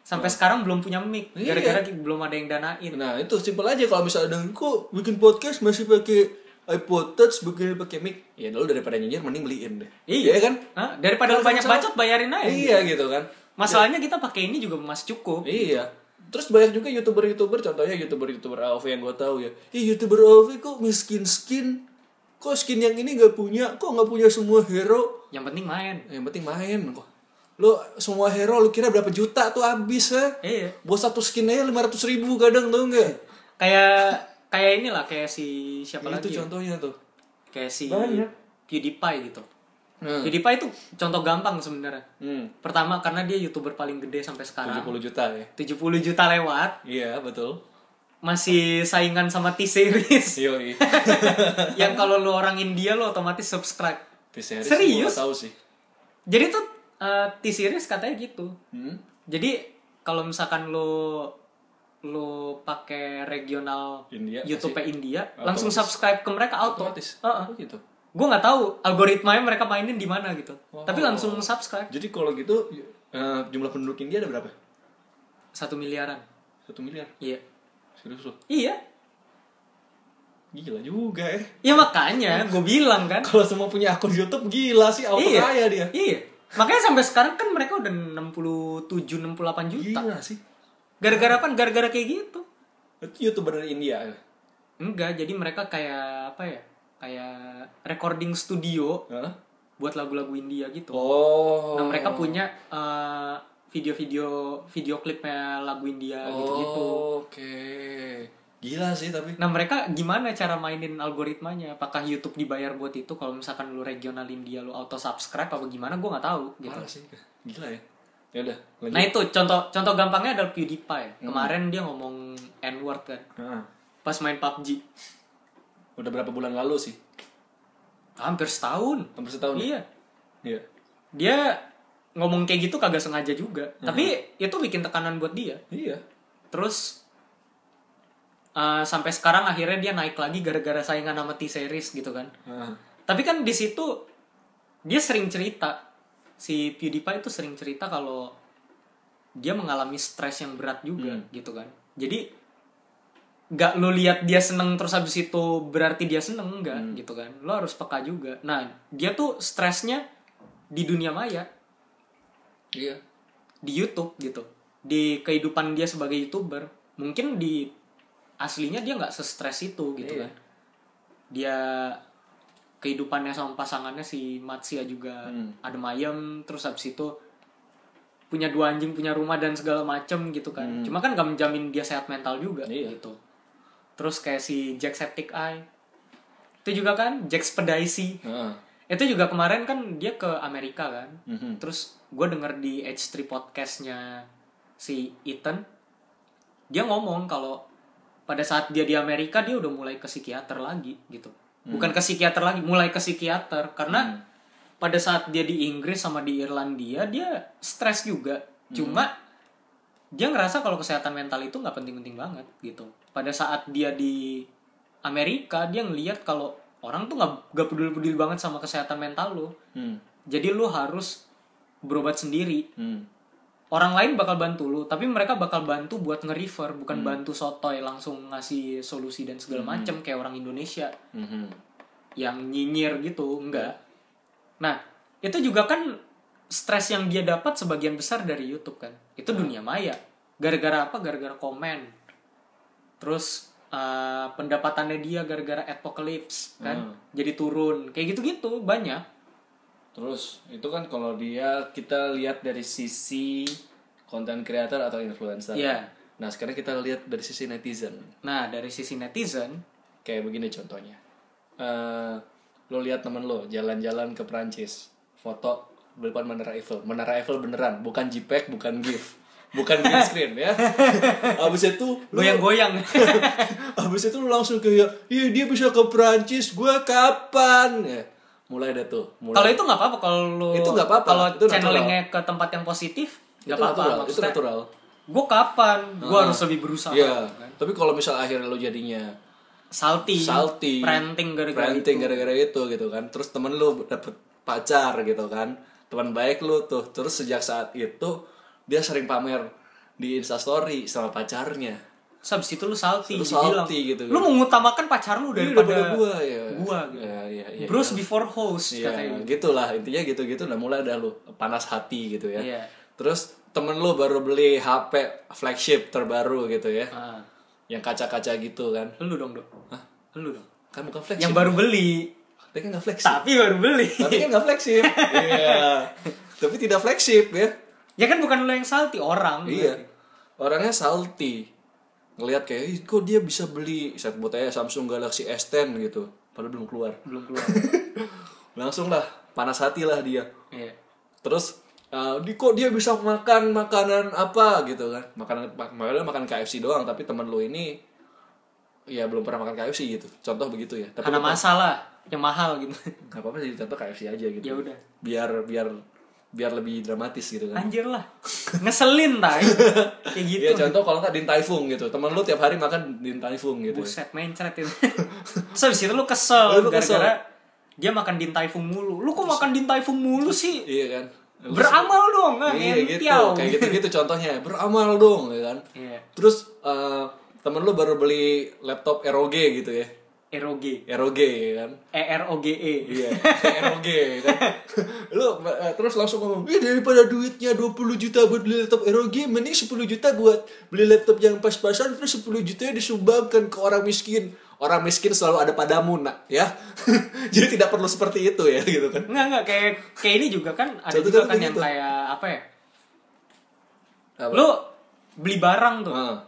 sampai sekarang belum punya mic Iya. gara-gara belum ada yang danain Nah itu simpel aja kalau misalnya ada kok bikin podcast masih pakai iPod Touch bikin pakai mic. Ya dulu daripada nyinyir mending beliin deh. Iya. kan? Hah? daripada lu banyak bacot bayarin aja Iya gitu kan. masalahnya kita pakai ini juga masih cukup Iya. Terus banyak juga youtuber-youtuber, contohnya youtuber-youtuber AOV yang gue tahu ya. Ih youtuber AOV kok miskin skin? Kok skin yang ini nggak punya? Kok nggak punya semua hero? yang penting main Yang penting main kok. Lo semua hero lu kira berapa juta tuh habis ya? iya Buat satu skin aja lima ratus ribu kadang tau nggak? kayak kayak inilah kayak si siapa Itu lagi ya? contohnya tuh. kayak si Banyak. PewDiePie gitu Nah. PewDiePie itu contoh gampang sebenarnya Hmm. pertama karena dia youtuber paling gede sampai sekarang 70 juta ya. 70 juta lewat Iya betul. masih saingan sama T-Series Yoi. yang kalau lu orang India lu otomatis subscribe T-series Serius? gua tahu sih. jadi tuh eh, T-Series katanya gitu Hmm? jadi kalau misalkan lu lu pakai regional India, YouTube. India Otomatis. langsung subscribe ke mereka auto Otomatis. Heeh. Oh gitu. gue nggak tahu algoritmanya mereka mainin di mana gitu Oh. tapi langsung subscribe Jadi kalau gitu eh, jumlah penduduk India ada berapa? satu miliaran Satu miliar. iya Serius lu? iya Gila juga ya. ya makanya gue bilang kan Kalau semua punya akun YouTube gila sih, auto iya kaya dia. iya makanya sampai sekarang kan mereka udah 67 68 juta Gila sih. Gara-gara apa gara-gara kayak gitu Itu YouTuber dari India. enggak jadi mereka kayak apa ya kayak recording studio Hah? buat lagu-lagu India gitu Oh. nah mereka punya eh, video-video video klipnya lagu India gitu-gitu Oh, Oke. Gila sih tapi. Nah mereka gimana cara mainin algoritmanya? Apakah YouTube dibayar buat itu? Kalau misalkan lu regional India lu auto subscribe apa gimana? Gue nggak tahu gitu. Parah sih. Gila ya. Ya udah, lanjut. Nah itu contoh contoh gampangnya adalah PewDiePie. Kemarin dia ngomong n word kan, Heeh. pas main PUBG. Udah berapa bulan lalu sih? Hampir setahun. Hampir setahun. ya? Iya. Iya. Dia ngomong kayak gitu kagak sengaja juga. Tapi itu bikin tekanan buat dia. Iya. Terus eh, sampai sekarang akhirnya dia naik lagi gara-gara saingan sama T-Series gitu kan. Heeh. Tapi kan di situ dia sering cerita si PewDiePie itu sering cerita kalau dia mengalami stres yang berat juga gitu kan. Jadi nggak lo lihat dia seneng terus habis itu berarti dia seneng enggak gitu kan. Lo harus peka juga. Nah dia tuh stresnya di dunia maya Iya. di YouTube gitu. Di kehidupan dia sebagai youtuber mungkin di aslinya dia nggak se-stres itu gitu Iya. kan. Dia kehidupannya sama pasangannya si Matsia juga Hmm. adem ayem terus habis itu punya dua anjing punya rumah dan segala macem gitu kan cuma kan gak menjamin dia sehat mental juga Hmm. Iya. gitu terus kayak si Jack Septic Eye itu juga kan Jack Spedicy Heeh. itu juga kemarin kan dia ke Amerika kan Mhm. terus gue denger di H3 podcastnya si Ethan dia ngomong kalau pada saat dia di Amerika dia udah mulai ke psikiater lagi gitu bukan ke psikiater lagi mulai ke psikiater. Karena pada saat dia di Inggris sama di Irlandia dia stres juga. Cuma dia ngerasa kalau kesehatan mental itu nggak penting-penting banget gitu. Pada saat dia di Amerika dia ngelihat kalau orang tuh nggak peduli-peduli banget sama kesehatan mental lo. Hmm. jadi lu harus berobat sendiri. Hmm. Orang lain bakal bantu lu tapi mereka bakal bantu buat nge-refer bukan bantu sotoy langsung ngasih solusi dan segala macem kayak orang Indonesia. Mhm. yang nyinyir gitu enggak. Nah itu juga kan stres yang dia dapat sebagian besar dari YouTube kan. Itu dunia maya. Gara-gara apa? Gara-gara komen. Terus eh, pendapatannya dia gara-gara apocalypse kan jadi turun. Kayak gitu-gitu banyak Terus itu kan kalau dia kita lihat dari sisi konten creator atau influencer. Iya. Nah sekarang kita lihat dari sisi netizen. Nah, dari sisi netizen, Kayak begini contohnya. Eh lo lihat temen lo jalan-jalan ke Prancis, foto depan Menara Eiffel. Menara Eiffel beneran, bukan JPEG, bukan GIF, bukan green screen ya. Abis itu lu- goyang-goyang. Abis itu lu langsung kayak, iya dia bisa ke Prancis, gua kapan? Ya, mulai dah tuh. Kalau itu nggak apa-apa kalau lu Itu nggak apa-apa, Kalau natural. channelingnya ke tempat yang positif, nggak apa-apa. natural, itu natural. gue kapan? Gue harus lebih berusaha. Iya. kan? Tapi kalau misal akhirnya lo jadinya Salty. salty, Ranting gara-gara ranting itu. gara-gara itu gitu kan. Terus temen lu dapet pacar gitu kan. Teman baik lu tuh. Terus sejak saat itu dia sering pamer di Instastory sama pacarnya. Habis itu lu salty, Lu salty gitu kan. Lu mengutamakan pacar lu Iya, daripada daripada gua ya. gua gitu. Ya, iya, iya, Bros iya. before host Iya, katanya. gitulah intinya gitu-gitu udah mulai ada lu panas hati gitu ya. Iya. Terus temen lu baru beli HP flagship terbaru gitu ya. Ah, Yang kaca-kaca gitu kan. lu dong, Dok. Hah? Lu dong. Kan bukan flagship. Yang baru beli, Tapi kan nggak flagship. tapi baru beli. Tapi kan nggak flagship. Iya. Tapi tidak flagship ya. ya kan bukan lu yang salty, orang. Iya. Orangnya salty. Ngelihat kayak, "Ih, kok dia bisa beli set buat aja Samsung Galaxy S10 gitu. Padahal belum keluar. Belum keluar. Langsung lah, panas hati lah dia. Iya. Terus eh, di kok dia bisa makan makanan apa gitu kan? Makanan mak- makanya makan KFC doang, tapi temen lu ini ya belum pernah makan KFC gitu. Contoh begitu ya. Tapi Karena lu- masalah yang mahal gitu. nggak apa-apa sih, contoh KFC aja gitu. Ya udah. Biar biar biar lebih dramatis gitu kan. Anjir lah. Ngeselin tai. Kayak gitu. Iya contoh kalau nggak Din Tai Fung gitu. Temen lu tiap hari makan Din Tai Fung gitu. Buset, mencret itu. Terus habis itu lu kesel Lu kesel. gara-gara dia makan din tai fung mulu. Lu kok makan din tai fung mulu sih? Iya kan. Lu- Beramal dong, ah, Iya gitu. Kayak gitu-gitu contohnya. Beramal dong ya kan. Iya. Terus eh, temen lu baru beli laptop ROG gitu ya. ROG. ROG kan. E R O G E. Iya, ROG kan. Lu eh, terus langsung ngomong, "Eh daripada duitnya 20 juta buat beli laptop ROG, mending 10 juta buat beli laptop yang pas-pasan terus 10 juta disumbangkan ke orang miskin." Orang miskin selalu ada padamu, nak, ya. Jadi tidak perlu seperti itu ya, gitu kan. Enggak enggak kayak kayak ini juga kan ada Contoh juga kan yang begitu. kayak apa ya? Apa? Lu beli barang tuh. Ah,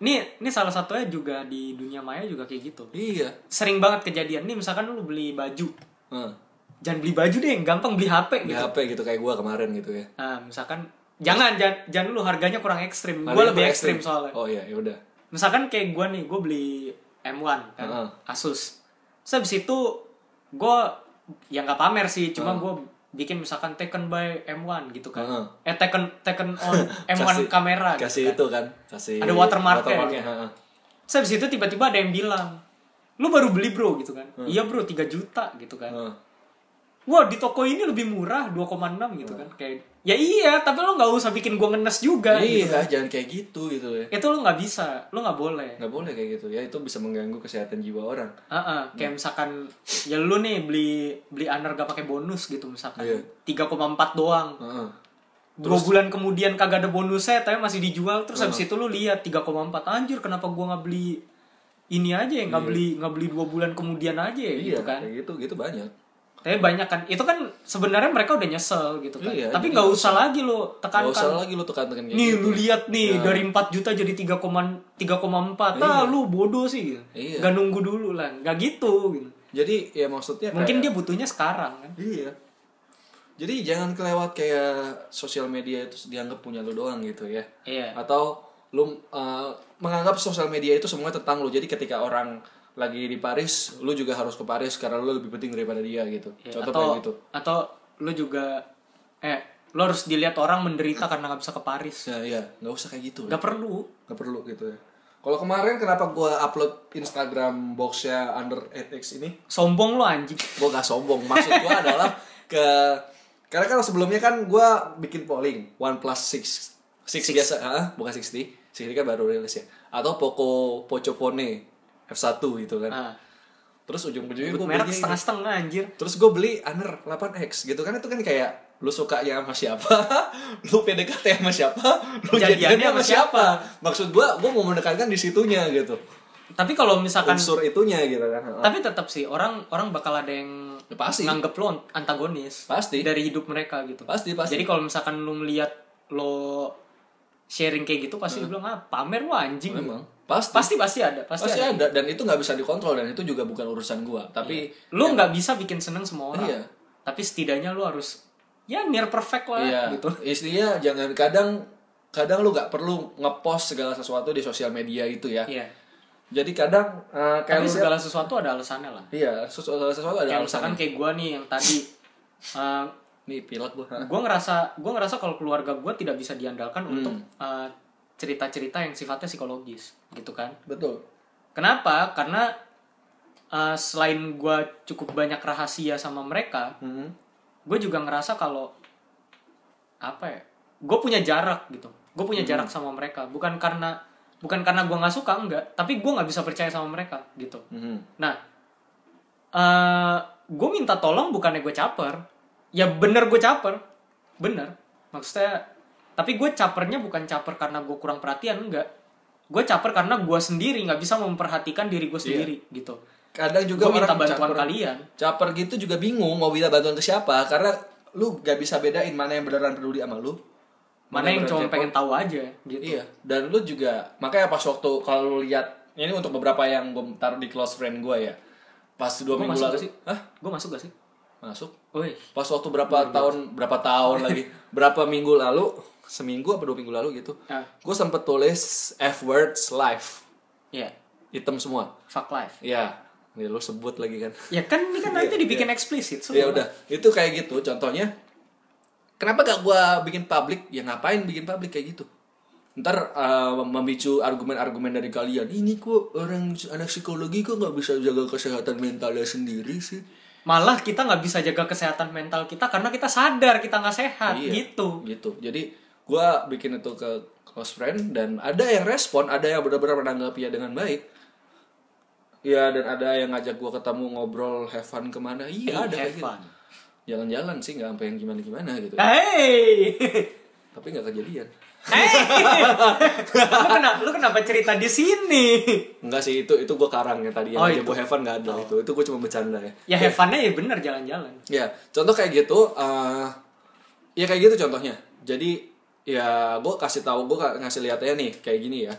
Nih, ini salah satunya juga di dunia maya juga kayak gitu. iya. Sering banget kejadian. Nih misalkan lu beli baju. Ah, Jangan beli baju deh, gampang beli HP di gitu. HP gitu kayak gua kemarin gitu ya. Nah, misalkan jangan jangan, jangan dulu harganya kurang ekstrim. Gue lebih ekstrim soalnya. Oh iya, ya udah. Misalkan kayak gue nih, gue beli M1 kan, Heeh. Asus. Terus habis itu gue yang nggak pamer sih, cuma gue bikin misalkan taken by M1 gitu kan. Heeh. Eh taken taken on M1 Kasih- kamera Kasih gitu itu kan, kasih Ada watermarknya watermarknya, gitu. heeh. Terus habis itu tiba-tiba ada yang bilang, lu baru beli bro gitu kan. Iya bro 3 juta gitu kan. Heeh. Wah di toko ini lebih murah 2,6 gitu kan. Kayak ya iya, tapi lu nggak usah bikin gue ngenes juga Iya, gitu kan. jangan kayak gitu gitu ya. Itu lu nggak bisa, lu nggak boleh. nggak boleh kayak gitu ya itu bisa mengganggu kesehatan jiwa orang Heeh, kayak misalkan ya lu nih beli beli anar gak pakai bonus gitu misalkan. Iya. 3,4 doang. Heeh. Dua bulan kemudian kagak ada bonusnya tapi masih dijual terus habis itu lu lihat 3,4 anjir kenapa gua nggak beli ini aja ya nggak beli nggak beli dua bulan kemudian aja ya iya gitu kan. kayak gitu gitu banyak Tapi banyak kan itu kan sebenarnya mereka udah nyesel gitu kan. Iya, tapi nggak nggak usah lagi Gak tekankan. usah lagi lu tekan-tekan kayak Nih gitu. lu lihat nih dari 4 juta jadi 3, 3,4. Ah lu bodoh sih gitu. Iya. Gak nunggu dulu lah. Gak gitu gitu. jadi ya maksudnya Mungkin kayak- dia butuhnya sekarang kan. iya jadi jangan kelewat kayak sosial media itu dianggap punya lu doang gitu ya Iya. atau lu uh, menganggap sosial media itu semua tentang lu jadi ketika orang lagi di Paris lu juga harus ke Paris karena lu lebih penting daripada dia gitu. Ya, contoh atau kayak gitu. atau lu juga eh lu harus dilihat orang menderita karena nggak bisa ke Paris. ya iya nggak usah kayak gitu. Gak perlu. nggak perlu gitu ya. Kalau kemarin kenapa gua upload Instagram boxnya under 8x ini? Sombong lu anjing. gue gak sombong. Maksud gue adalah ke karena kan sebelumnya kan gue bikin polling OnePlus 6 6 biasa ah bukan 60 60 kan baru rilis ya. Atau Poco Pocophone F1 gitu kan. Nah, terus ujung-ujungnya gue merek setengah-setengah anjir. terus gue beli Honor 8X gitu kan. Itu kan kayak lu suka ya sama siapa? Lu PDKT sama siapa? Lu Jadiannya sama sama siapa? siapa? Maksud gue gue mau menekankan di situnya gitu. Tapi kalau misalkan unsur itunya gitu kan tapi tetap sih orang orang bakal ada yang Ya, pasti. nganggep lo antagonis Pasti. dari hidup mereka gitu. Pasti pasti. Jadi kalau misalkan lu melihat lo sharing kayak gitu pasti lu bilang ah pamer lu anjing. Memang pasti. Pasti pasti ada pasti, pasti ada. ada dan itu nggak bisa dikontrol dan itu juga bukan urusan gua. Tapi lu nggak bisa bikin seneng semua orang. Iya. tapi setidaknya lu harus ya near perfect lah iya. gitu. Istrinya jangan kadang kadang lu nggak perlu ngepost segala sesuatu di sosial media itu ya. Iya. Jadi kadang eh, kayak tapi lu segala sesuatu ada alasannya lah. Iya sesuatu sesuatu ada kayak misalkan kayak gua nih yang tadi uh, nih pilek gua. gue ngerasa gue ngerasa kalau keluarga gue tidak bisa diandalkan Hmm. untuk uh, cerita-cerita yang sifatnya psikologis gitu kan betul kenapa karena uh, selain gue cukup banyak rahasia sama mereka Hmm. gue juga ngerasa kalau apa ya gue punya jarak gitu gue punya Hmm. jarak sama mereka bukan karena bukan karena gue nggak suka enggak tapi gue nggak bisa percaya sama mereka gitu Hmm. Nah, eh gue minta tolong bukannya gue caper. Ya bener gue caper. Bener. Maksudnya, tapi gue capernya bukan caper karena gue kurang perhatian, enggak. Gue caper karena gue sendiri nggak bisa memperhatikan diri gue sendiri gitu. kadang juga Gue minta bantuan caper, kalian. caper gitu juga bingung mau minta bantuan ke siapa karena lu gak bisa bedain mana yang beneran peduli sama lu Mana yang cuma pengen tahu aja gitu. Iya, dan lu juga makanya pas waktu kalau lu lihat ini untuk beberapa yang gue taruh di close friend gue ya. Pas dua Gua minggu lalu sih? Hah? Gue masuk gak sih? Masuk. Woi, Pas waktu berapa tahun berapa tahun lagi berapa minggu lalu seminggu apa dua minggu lalu gitu. Ah. Gue sempet tulis F words live ya, hitam semua. fuck life. Ya, ini lu sebut lagi kan. Ya kan ini kan nanti dibikin eksplisit semua. Ya udah, itu kayak gitu contohnya. Kenapa gak gua bikin publik? Ya ngapain bikin publik kayak gitu? Ntar uh, memicu argumen-argumen dari kalian. Ini kok orang anak psikologi kok nggak bisa jaga kesehatan mentalnya sendiri sih? Malah kita nggak bisa jaga kesehatan mental kita karena kita sadar kita nggak sehat Iya. gitu. Gitu. Jadi gua bikin itu ke close friend dan ada yang respon, ada yang benar-benar menanggapi ya dengan baik. Ya dan ada yang ngajak gua ketemu ngobrol have fun ke mana? Iya Hey, ada kayak gitu. Jalan-jalan sih nggak sampai yang gimana-gimana gitu. Hey, Tapi nggak kejadian. hey, lu kenapa lu kenapa cerita di sini? Enggak sih itu itu gue karang ya tadi yang Oh, gue Heaven nggak ada itu itu gue cuma bercanda ya Ya have fun-nya ya bener jalan-jalan. ya contoh kayak gitu eh ya kayak gitu contohnya jadi ya gue kasih tahu gue ngasih lihatnya nih kayak gini ya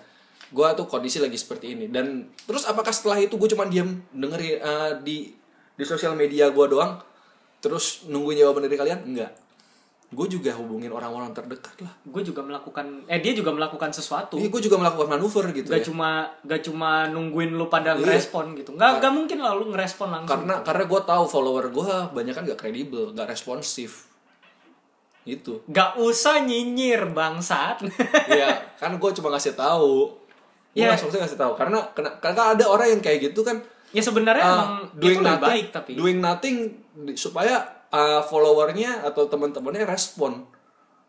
gue tuh kondisi lagi seperti ini dan terus apakah setelah itu gue cuma diam dengerin eh, di di sosial media gue doang terus nungguin jawaban dari kalian enggak gue juga hubungin orang-orang terdekat lah Gue juga melakukan eh dia juga melakukan sesuatu. Iya, gue juga melakukan manuver gitu Gak ya. cuma gak cuma nungguin lu pada Iya. ngerespon gitu. Gak gak mungkin lah lu ngerespon langsung. karena karena gue tahu follower gue banyak kan gak kredibel gak responsif itu Gak usah nyinyir bangsat. Iya kan gue cuma ngasih tahu Ya. langsung ngasih tahu karena karena ada orang yang kayak gitu kan ya sebenarnya uh, emang doing nothing baik tapi. doing nothing supaya uh, followernya atau teman-temannya respon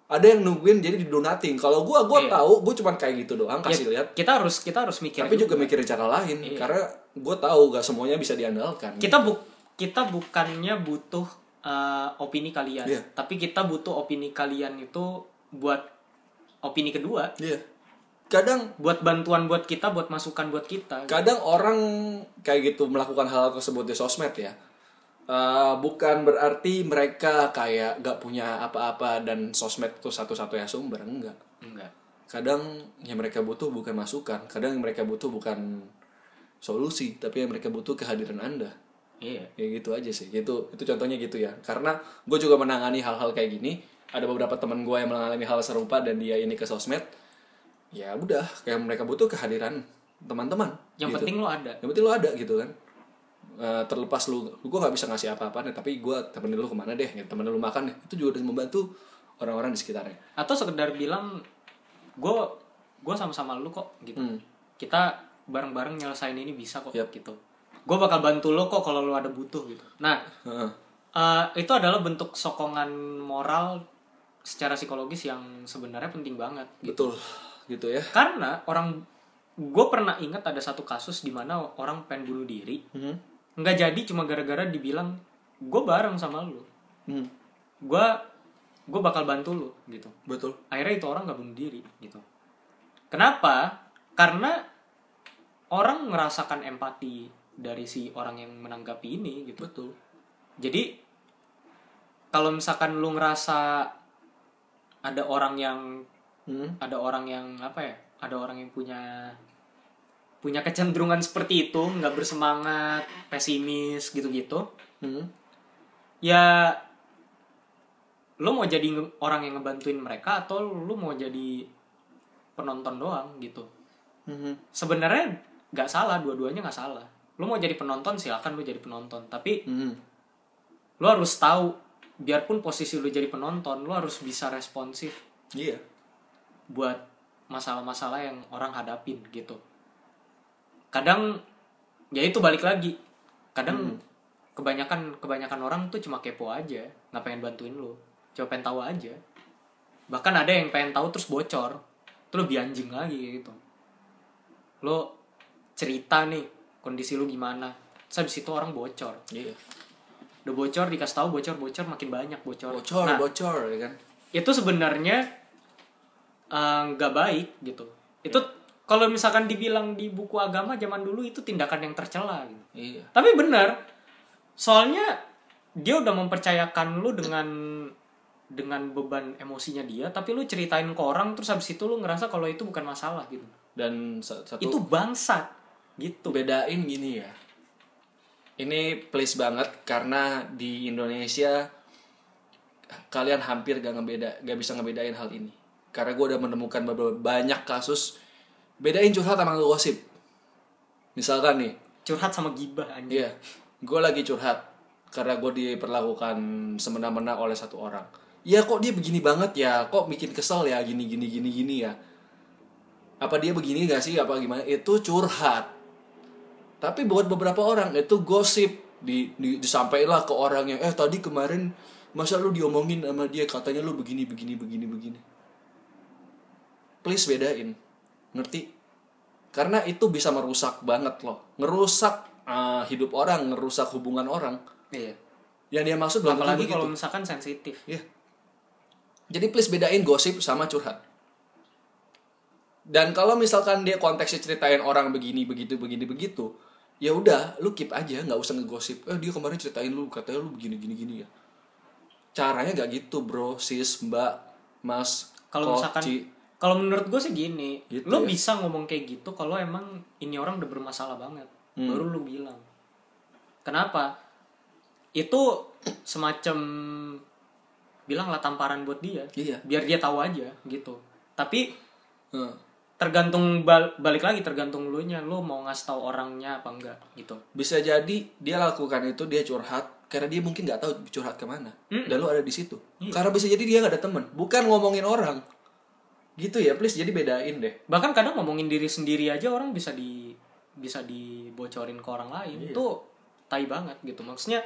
ada yang nungguin jadi di do nothing kalau gue gue Iya. tahu gue cuma kayak gitu doang kasih Ya, lihat kita harus kita harus mikir tapi juga mikirin cara lain Iya. karena gue tahu gak semuanya bisa diandalkan kita bu kita bukannya butuh uh, opini kalian. Iya. tapi kita butuh opini kalian itu buat opini kedua. Iya. Kadang buat bantuan buat kita buat masukan buat kita kadang orang kayak gitu melakukan hal tersebut di sosmed ya. Eh, bukan berarti mereka kayak gak punya apa-apa dan sosmed itu satu-satunya sumber enggak. Enggak. Kadang yang mereka butuh bukan masukan kadang yang mereka butuh bukan solusi tapi yang mereka butuh kehadiran anda iya. Ya gitu aja sih. Itu itu contohnya gitu ya. Karena gue juga menangani hal-hal kayak gini. Ada beberapa teman gue yang mengalami hal serupa dan dia ini ke sosmed. Ya udah kayak mereka butuh kehadiran teman-teman yang gitu. penting lo ada. Yang penting lu ada gitu kan. Eh, terlepas lu gue nggak bisa ngasih apa-apa nih tapi gue temenin lu ke mana deh gitu, temenin lu makan deh. Itu juga udah membantu orang-orang di sekitarnya. Atau sekedar bilang gue gue sama-sama lu kok gitu. Hmm. kita bareng-bareng nyelesain ini bisa kok Yap. gitu gue bakal bantu lo kok kalau lo ada butuh gitu. Nah Heeh. eh, itu adalah bentuk sokongan moral secara psikologis yang sebenarnya penting banget betul gitu ya. Karena orang gue pernah ingat ada satu kasus di mana orang pengen bunuh diri Hmm. nggak jadi cuma gara-gara dibilang gue bareng sama lu Hmm. gue gue bakal bantu lu gitu. Betul. Akhirnya itu orang nggak bunuh diri gitu. Kenapa? Karena orang ngerasakan empati dari si orang yang menanggapi ini gitu betul jadi kalau misalkan lu ngerasa ada orang yang hmm. ada orang yang apa ya ada orang yang punya punya kecenderungan seperti itu nggak bersemangat pesimis gitu-gitu Hmm. ya lu mau jadi orang yang ngebantuin mereka atau lu mau jadi penonton doang gitu Hmm. sebenarnya nggak salah dua-duanya nggak salah lu mau jadi penonton silakan lu jadi penonton. Tapi Hmm. lu harus tahu biarpun posisi lu jadi penonton lu harus bisa responsif iya. buat masalah-masalah yang orang hadapin gitu. Kadang ya itu balik lagi. Kadang kebanyakan kebanyakan orang tuh cuma kepo aja nggak pengen bantuin lu. Cuma pengen tahu aja. Bahkan ada yang pengen tahu terus bocor. Itu lebih anjing lagi gitu. Lo cerita nih kondisi lu gimana. Terus habis itu orang bocor. Iya. Udah bocor dikasih tahu bocor bocor makin banyak bocor. Bocor Nah, bocor ya kan? itu sebenarnya eh, nggak baik gitu. Itu kalau misalkan dibilang di buku agama zaman dulu itu tindakan yang tercela gitu. Iya. Tapi benar soalnya dia udah mempercayakan lu dengan dengan beban emosinya dia tapi lu ceritain ke orang terus habis itu lu ngerasa kalau itu bukan masalah gitu. Dan sa- satu itu bangsat gitu. Bedain gini ya. Ini please banget karena di Indonesia kalian hampir gak ngebeda gak bisa ngebedain hal ini. Karena gue udah menemukan beberapa banyak kasus bedain curhat sama gosip. Misalkan nih. Curhat sama gibah anjing. Iya. Gue lagi curhat karena gue diperlakukan semena-mena oleh satu orang. Ya kok dia begini banget ya? Kok bikin kesel ya? Gini gini gini gini ya? Apa dia begini gak sih? Apa gimana? Itu curhat tapi buat beberapa orang itu gosip. Di, di disampaikanlah ke orang yang eh tadi kemarin masa lu diomongin sama dia? Katanya lu begini begini begini begini. Please bedain. Ngerti? Karena itu bisa merusak banget loh. Ngerusak uh, hidup orang ngerusak hubungan orang. Iya. Yang dia maksud belum apalagi kalau misalkan sensitif. Iya. Jadi please bedain gosip sama curhat. Dan kalau misalkan dia konteksnya ceritain orang begini begitu begini begitu, ya udah lu keep aja nggak usah ngegosip. Eh dia kemarin ceritain lu katanya lu begini gini gini ya. Caranya nggak gitu bro, sis, mbak, mas, kalau misalkan kalau menurut gue sih gini Gitu lo ya. bisa ngomong kayak gitu kalau emang ini orang udah bermasalah banget Hmm. baru lu bilang kenapa itu semacam bilang lah tamparan buat dia Iya. biar dia tahu aja gitu tapi Heeh. Tergantung bal- balik lagi tergantung lu nya lu mau ngasih tahu orangnya apa enggak gitu Bisa jadi dia lakukan itu dia curhat karena dia mungkin nggak tahu curhat ke mana. Mm. Dan lu ada di situ. Iya. Karena bisa jadi dia nggak ada temen, bukan ngomongin orang. Gitu ya, please jadi bedain deh. bahkan kadang ngomongin diri sendiri aja orang bisa di bisa dibocorin ke orang lain Iya. itu tai banget gitu maksudnya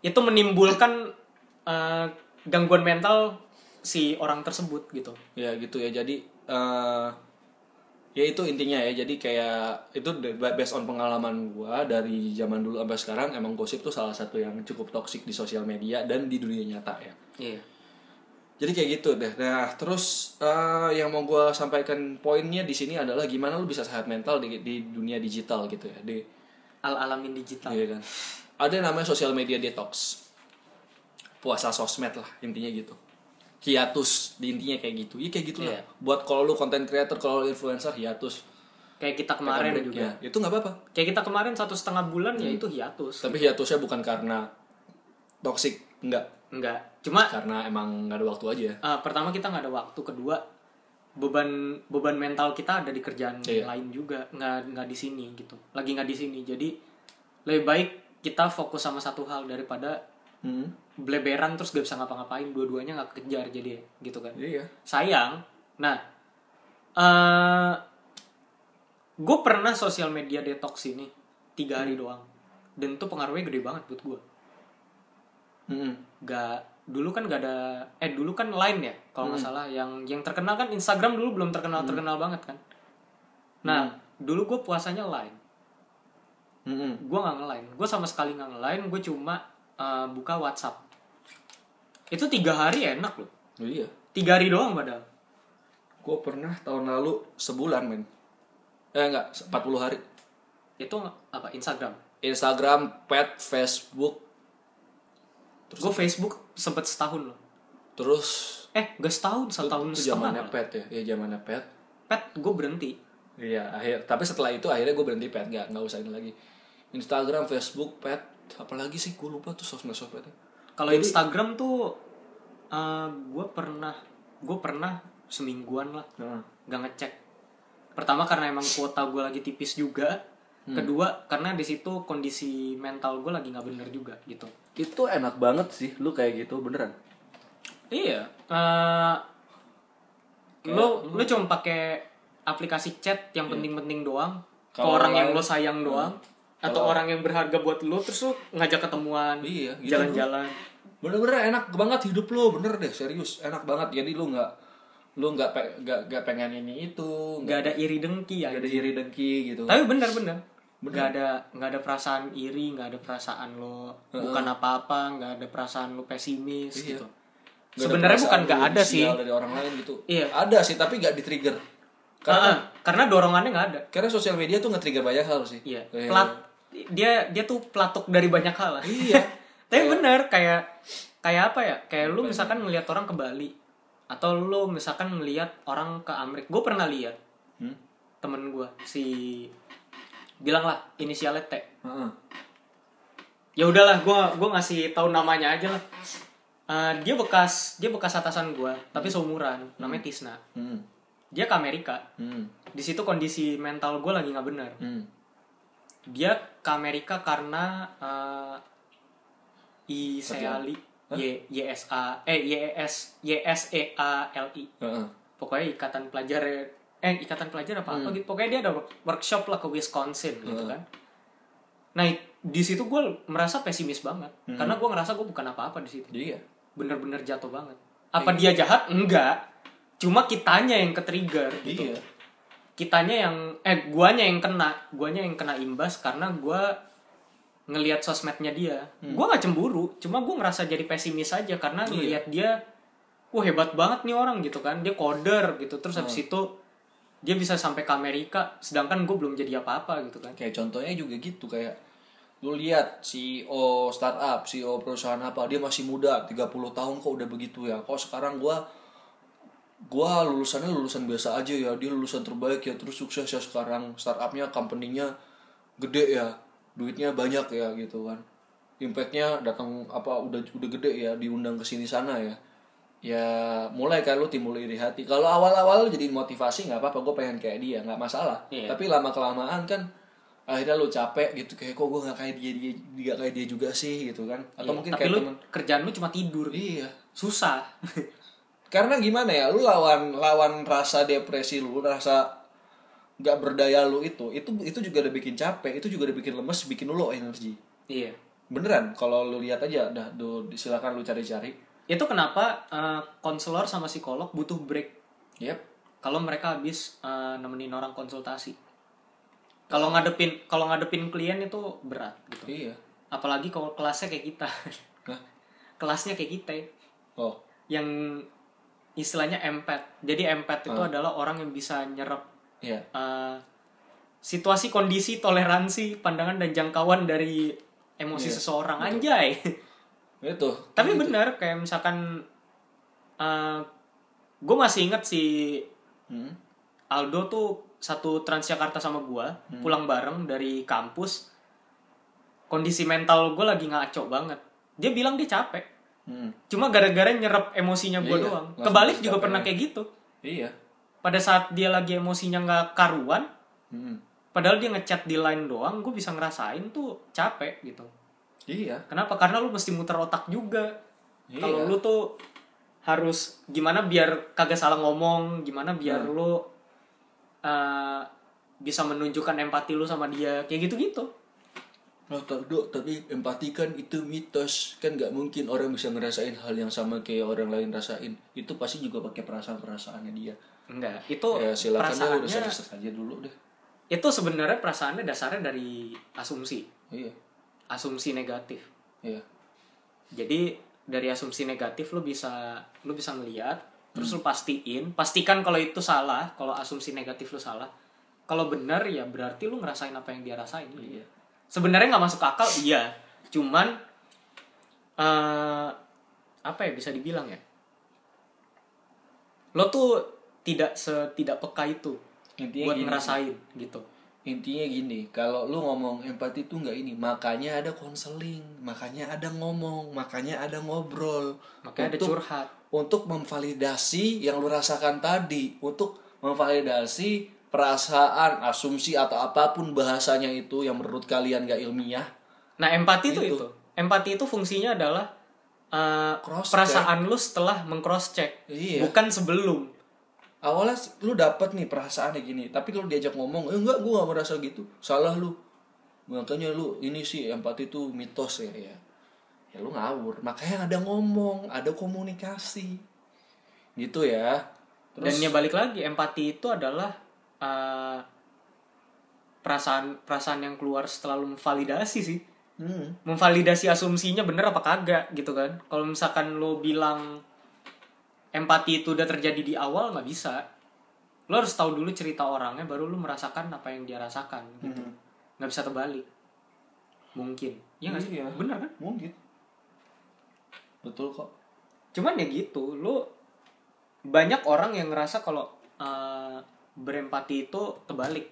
itu menimbulkan eh, gangguan mental si orang tersebut gitu ya gitu ya jadi eh ya itu intinya ya jadi kayak itu based on pengalaman gua dari zaman dulu sampai sekarang emang gosip tuh salah satu yang cukup toksik di sosial media dan di dunia nyata ya iya jadi kayak gitu deh nah terus eh, yang mau gua sampaikan poinnya di sini adalah gimana lu bisa sehat mental di, di dunia digital gitu ya di al alamin digital Iya kan. Ada yang namanya social media detox. Puasa sosmed lah intinya gitu. Hiatus di intinya kayak gitu. Iya kayak gitu lah. Iya. Buat kalau lu content creator, kalau lu influencer hiatus. kayak kita kemarin Break, juga ya. Itu nggak apa-apa. kayak kita kemarin satu setengah bulan ya itu hiatus Tapi hiatusnya bukan karena toxic, enggak. enggak cuma Karena emang nggak ada waktu aja. eh, pertama kita nggak ada waktu kedua beban beban mental kita ada di kerjaan Iya. lain juga nggak nggak di sini gitu lagi nggak di sini jadi lebih baik kita fokus sama satu hal daripada Hmm. Bleberan terus gak bisa ngapa-ngapain dua-duanya nggak kejar jadi gitu kan. Iya. sayang. Nah eh gue pernah sosial media detox ini tiga hari doang. Dan itu pengaruhnya gede banget buat gue Hmm. gak dulu kan gak ada eh dulu kan line ya kalau nggak salah. Yang yang terkenal kan Instagram dulu belum terkenal terkenal banget kan. Nah dulu gue puasanya line. Hmm. gue nggak nge-line. Gue sama sekali nggak nge-line gue cuma uh, buka WhatsApp itu tiga hari enak loh. Iya. tiga hari doang padahal Gue pernah tahun lalu sebulan men. Eh enggak, 40 hari. itu apa Instagram? Instagram pet Facebook. Gue Facebook sempet setahun loh. Terus eh gak setahun setahun itu setengah zamannya pet ya? Ya zamannya pet. Pet gue berhenti. Iya akhir tapi setelah itu akhirnya gue berhenti pet. Nggak nggak usah ini lagi. Instagram Facebook pet. Apalagi sih? Gue lupa tuh sosmed sosmednya kalau Instagram tuh gue pernah gue pernah semingguan lah Heeh. nggak ngecek. Pertama karena emang kuota gue lagi tipis juga. Hmm. kedua karena di situ kondisi mental gue lagi nggak bener juga gitu. Itu enak banget sih lu kayak gitu beneran? Iya eh lo lo cuma pakai aplikasi chat yang penting-penting doang. Ke Iya. Orang yang lo sayang doang. Atau orang yang berharga buat lo terus lo ngajak ketemuan Iya, gitu, jalan-jalan bener-bener enak banget hidup lo bener deh serius enak banget. Jadi lu nggak lu nggak pe- pengen ini itu nggak ada iri dengki ya nggak ada iri dengki gitu. Tapi bener-bener nggak ada nggak ada perasaan iri nggak ada perasaan lo bukan apa-apa nggak ada perasaan lo pesimis Iya. gitu. Sebenarnya bukan nggak ada sih. dari orang lain gitu. Iya. ada sih tapi nggak di trigger karena karena karena dorongannya nggak ada. karena sosial media tuh nge-trigger banyak hal sih. Iya. Kayak- plat dia dia tuh pelatuk dari banyak hal. Lah iya tapi bener kayak kayak apa ya? Kayak lu misalkan ngelihat orang ke Bali atau lu misalkan ngelihat orang ke Amerika gue pernah lihat Hmm? temen gue si bilang lah inisialnya T. Heeh. ya udahlah gue gua ngasih tahu namanya aja lah. Eh, dia bekas dia bekas atasan gue tapi seumuran namanya Tisna. Hmm. dia ke Amerika. Hmm. di situ kondisi mental gue lagi nggak bener. Hmm. dia ke Amerika karena uh, ISEALI Y YSA eh YS YSEALI Heeh. pokoknya ikatan pelajar eh ikatan pelajar apa? Apa gitu pokoknya dia ada workshop lah ke Wisconsin gitu kan. Nah di situ gue merasa pesimis banget. Karena gue ngerasa gue bukan apa-apa di situ. Iya. bener-bener jatuh banget. Apa dia jahat? Enggak. Cuma kitanya yang ke trigger gitu. Iya. kitanya yang eh guanya yang kena. Guanya yang kena imbas karena gua ngelihat sosmednya dia gua nggak cemburu cuma gua ngerasa jadi pesimis aja karena ngelihat dia wah hebat banget nih orang gitu kan. Dia coder gitu terus habis itu dia bisa sampai ke Amerika sedangkan gue belum jadi apa-apa gitu kan. Kayak contohnya juga gitu kayak lu lihat CEO startup, CEO perusahaan apa, dia masih muda, 30 tahun kok udah begitu ya. Kok sekarang gua gua lulusannya lulusan biasa aja ya, dia lulusan terbaik ya, terus sukses ya sekarang. Startupnya, company-nya gede ya, duitnya banyak ya gitu kan. Impactnya datang apa udah udah gede ya, diundang ke sini sana ya. Ya mulai kan lu timbul iri hati. Kalau awal-awal jadi motivasi nggak apa-apa, gue pengen kayak dia nggak masalah. Iya. Tapi lama kelamaan kan akhirnya lu capek gitu kayak kok gue nggak kayak dia dia nggak kayak dia juga sih gitu kan atau Iya, mungkin tapi kayak lu temen kerjaan lu cuma tidur iya susah karena gimana ya lu lawan lawan rasa depresi lu rasa nggak berdaya lu itu itu itu juga udah bikin capek itu juga udah bikin lemes bikin lu low energi iya. Beneran kalau lu lihat aja dah tuh silakan lu cari-cari. Itu kenapa eh, konselor sama psikolog butuh break? Yep. Kalau mereka habis eh, nemenin orang konsultasi. Kalau ngadepin kalau ngadepin klien itu berat gitu. Iya. Apalagi kalau kelasnya kayak kita. Hah? kelasnya kayak kita. Oh. Yang istilahnya empath jadi empath itu adalah orang yang bisa nyerap iya. Eh, situasi kondisi toleransi pandangan dan jangkauan dari emosi Iya, seseorang. anjay. Itu tapi bener kayak misalkan gue masih inget si Hmm. Aldo tuh satu Transjakarta sama gua pulang bareng dari kampus. Kondisi mental gue lagi ngaco banget. Dia bilang dia capek. Hmm. cuma gara-gara nyerap emosinya gue Iya, doang. kebalik juga pernah kayak gitu. Iya pada saat dia lagi emosinya nggak karuan Hmm. padahal dia ngechat di line doang gue bisa ngerasain tuh capek gitu. Iya. Kenapa? Karena lu mesti muter otak juga. Iya. kalau lu tuh harus gimana biar kagak salah ngomong gimana biar Hmm. lu uh, bisa menunjukkan empati lu sama dia kayak gitu gitu Oh, Dok, tapi empati kan itu mitos. Kan nggak mungkin orang bisa ngerasain hal yang sama kayak orang lain rasain. Itu pasti juga pakai perasaan perasaannya dia enggak itu ya silakan deh udah perasaannya riset aja dulu deh. Itu sebenarnya perasaannya dasarnya dari asumsi. Iya. Asumsi negatif. Iya. Jadi dari asumsi negatif lu bisa lu bisa terus Hmm. lu pastiin. Pastikan kalau itu salah kalau asumsi negatif lu salah. Kalau benar ya berarti lu ngerasain apa yang dia rasain. Iya. sebenarnya nggak masuk akal iya. Cuman eh apa ya bisa dibilang ya? Lo tuh tidak setidak peka itu Intinya buat gini. ngerasain gitu. Intinya gini, kalau lu ngomong empati itu nggak ini, makanya ada konseling, makanya ada ngomong, makanya ada ngobrol, makanya ada Untuk- curhat. untuk memvalidasi yang lu rasakan tadi, untuk memvalidasi perasaan, asumsi atau apa pun bahasanya itu yang menurut kalian gak ilmiah. nah empati itu itu. Empati itu fungsinya adalah Cross perasaan lu setelah mengcross check Iya. bukan sebelum Awalnya lu dapet nih perasaannya gini, tapi kalau diajak ngomong, eh, enggak, gua gak merasa gitu, salah lu. Makanya lu ini sih empati itu mitos ya, ya. Ya lu ngawur, makanya ada ngomong, ada komunikasi. Gitu ya. dan ya balik lagi empati itu adalah eh, perasaan perasaan yang keluar setelah lu memvalidasi sih Hmm. memvalidasi asumsinya bener apa kagak gitu kan kalau misalkan lo bilang empati itu udah terjadi di awal nggak bisa lo harus tahu dulu cerita orangnya baru lo merasakan apa yang dia rasakan gitu Hmm. nggak bisa terbalik mungkin ya nggak sih Iya. bener kan Mungkin. Betul kok. cuman ya gitu lo banyak orang yang ngerasa kalau eh, berempati itu terbalik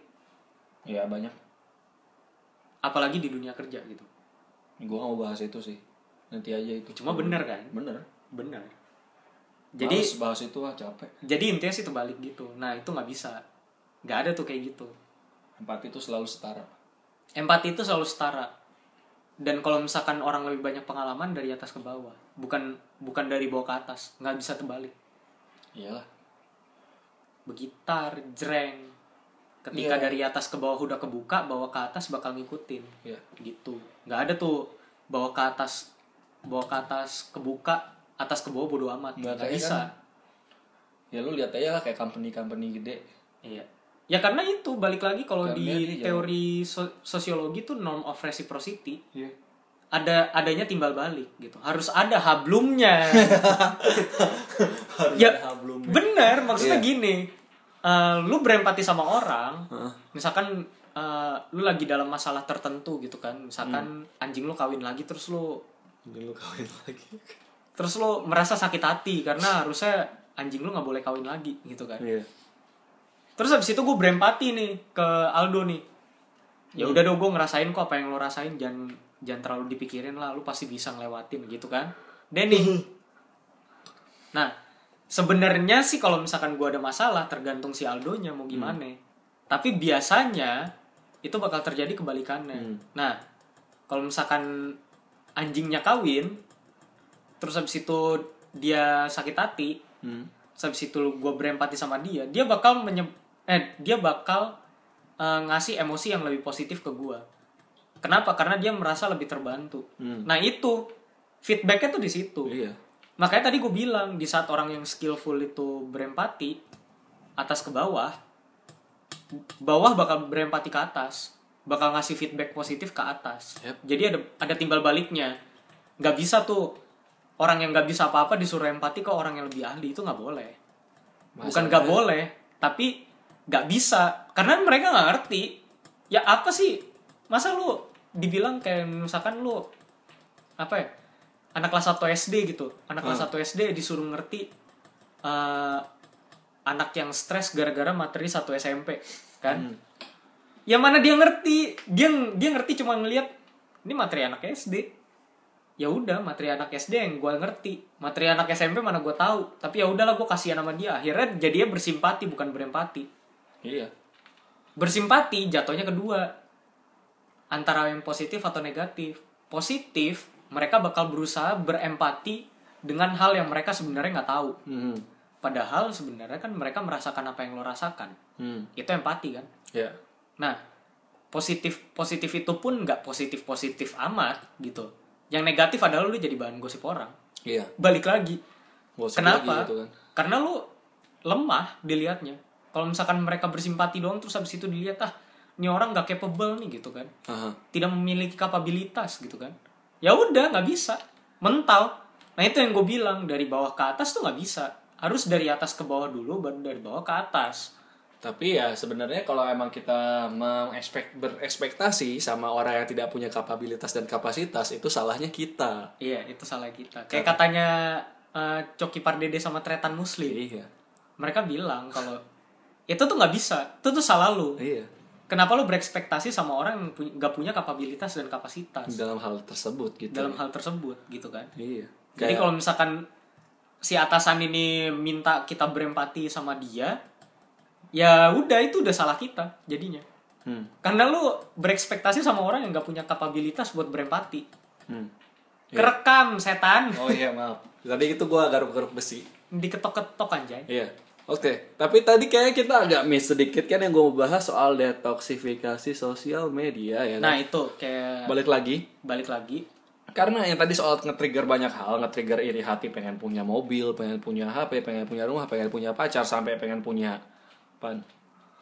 Ya banyak. apalagi di dunia kerja gitu Gue gak mau bahas itu sih. Nanti aja itu. cuma bener kan Bener. bener jadi Males bahas itu ah capek. jadi intinya sih terbalik gitu nah itu nggak bisa nggak ada tuh kayak gitu Empati itu selalu setara. empati itu selalu setara dan kalau misalkan orang lebih banyak pengalaman dari atas ke bawah bukan bukan dari bawah ke atas nggak bisa terbalik Iyalah. begitar jreng ketika Iya. dari atas ke bawah udah kebuka bawah ke atas bakal ngikutin Iya. gitu nggak ada tuh bawah ke atas bawah ke atas kebuka atas ke bawah bodo amat Nggak kayak bisa kan. Ya lu lihat aja lah kayak company-company gede. Iya. Ya karena itu balik lagi kalau di teori so- sosiologi tuh norm of reciprocity Iya. ada adanya timbal balik gitu. Harus ada hablumnya. ya bener maksudnya Iya. gini. eh, lu berempati sama orang, Heeh. misalkan eh, lu lagi dalam masalah tertentu gitu kan. Misalkan Hmm. anjing lu kawin lagi terus lu Ini lu kawin lagi. Terus lu merasa sakit hati karena harusnya anjing lu nggak boleh kawin lagi gitu kan. Iya. Terus habis itu gue berempati nih ke Aldo nih. Ya udah dong gue ngerasain kok apa yang lo rasain jangan jangan terlalu dipikirin lah lu pasti bisa ngelewatin gitu kan. Denny. nah, sebenarnya sih kalau misalkan gue ada masalah tergantung si Aldonya mau gimana. Tapi biasanya itu bakal terjadi kebalikannya. Hmm. Nah, kalau misalkan anjingnya kawin terus habis itu dia sakit hati, Hmm. Terus habis itu gue berempati sama dia dia bakal menye eh dia bakal eh, ngasih emosi yang lebih positif ke gue kenapa karena dia merasa lebih terbantu Hmm. nah itu feedbacknya tuh di situ Iya. makanya tadi gue bilang di saat orang yang skillful itu berempati atas ke bawah bawah bakal berempati ke atas bakal ngasih feedback positif ke atas Yep. jadi ada ada timbal baliknya nggak bisa tuh orang yang nggak bisa apa-apa disuruh empati ke orang yang lebih ahli itu nggak boleh. Bukan nggak boleh tapi nggak bisa. Karena mereka nggak ngerti ya apa sih? Masa lu dibilang kayak misalkan lu apa ya anak kelas 1 SD gitu. Anak kelas 1 SD disuruh ngerti eh, anak yang stres gara-gara materi satu SMP kan? Hmm. ya mana dia ngerti? Dia dia ngerti cuma ngelihat ini materi anak SD ya udah materi anak SD yang gue ngerti materi anak SMP mana gue tahu tapi ya udahlah gue kasihan sama dia akhirnya jadinya bersimpati bukan berempati Iya. bersimpati jatuhnya kedua antara yang positif atau negatif positif mereka bakal berusaha berempati dengan hal yang mereka sebenarnya nggak tahu Hmm. padahal sebenarnya kan mereka merasakan apa yang lo rasakan Hmm. itu empati kan Ya. Nah, positif positif itu pun nggak positif positif amat gitu. Yang negatif adalah lu jadi bahan gosip orang. Iya. Balik lagi. Gosip Kenapa? lagi gitu kan. Karena lu lemah dilihatnya. Kalau misalkan mereka bersimpati doang terus habis itu dilihat ah ini orang nggak capable nih gitu kan. Aha. Tidak memiliki kapabilitas gitu kan. Ya udah nggak bisa. Mental. Nah itu yang gue bilang dari bawah ke atas tuh nggak bisa. Harus dari atas ke bawah dulu baru dari bawah ke atas. Tapi ya sebenarnya kalau emang kita mengekspek berekspektasi sama orang yang tidak punya kapabilitas dan kapasitas itu salahnya kita. Iya, itu salah kita. Kayak katanya eh, Coki Pardede sama Tretan Muslim. Iya. Mereka bilang kalau itu tuh nggak bisa. Itu tuh salah lu. Iya. Kenapa lu berekspektasi sama orang yang pu- nggak punya kapabilitas dan kapasitas Dalam hal tersebut gitu. dalam hal tersebut gitu kan? Iya. Jadi Kayak- kalau misalkan si atasan ini minta kita berempati sama dia, ya udah itu udah salah kita jadinya. Hmm. Karena lu berekspektasi sama orang yang nggak punya kapabilitas buat berempati. Hmm. Kerekam setan, Oh iya maaf. Tadi itu gua garuk-garuk besi. diketok-ketok anjay. Iya. Oke, tapi tadi kayak kita agak miss sedikit kan yang gue mau bahas soal detoksifikasi sosial media ya. Nah kan? itu kayak balik lagi balik lagi. karena yang tadi soal nge-trigger banyak hal, nge-trigger iri hati pengen punya mobil, pengen punya HP, pengen punya rumah, pengen punya pacar, sampai pengen punya apaan?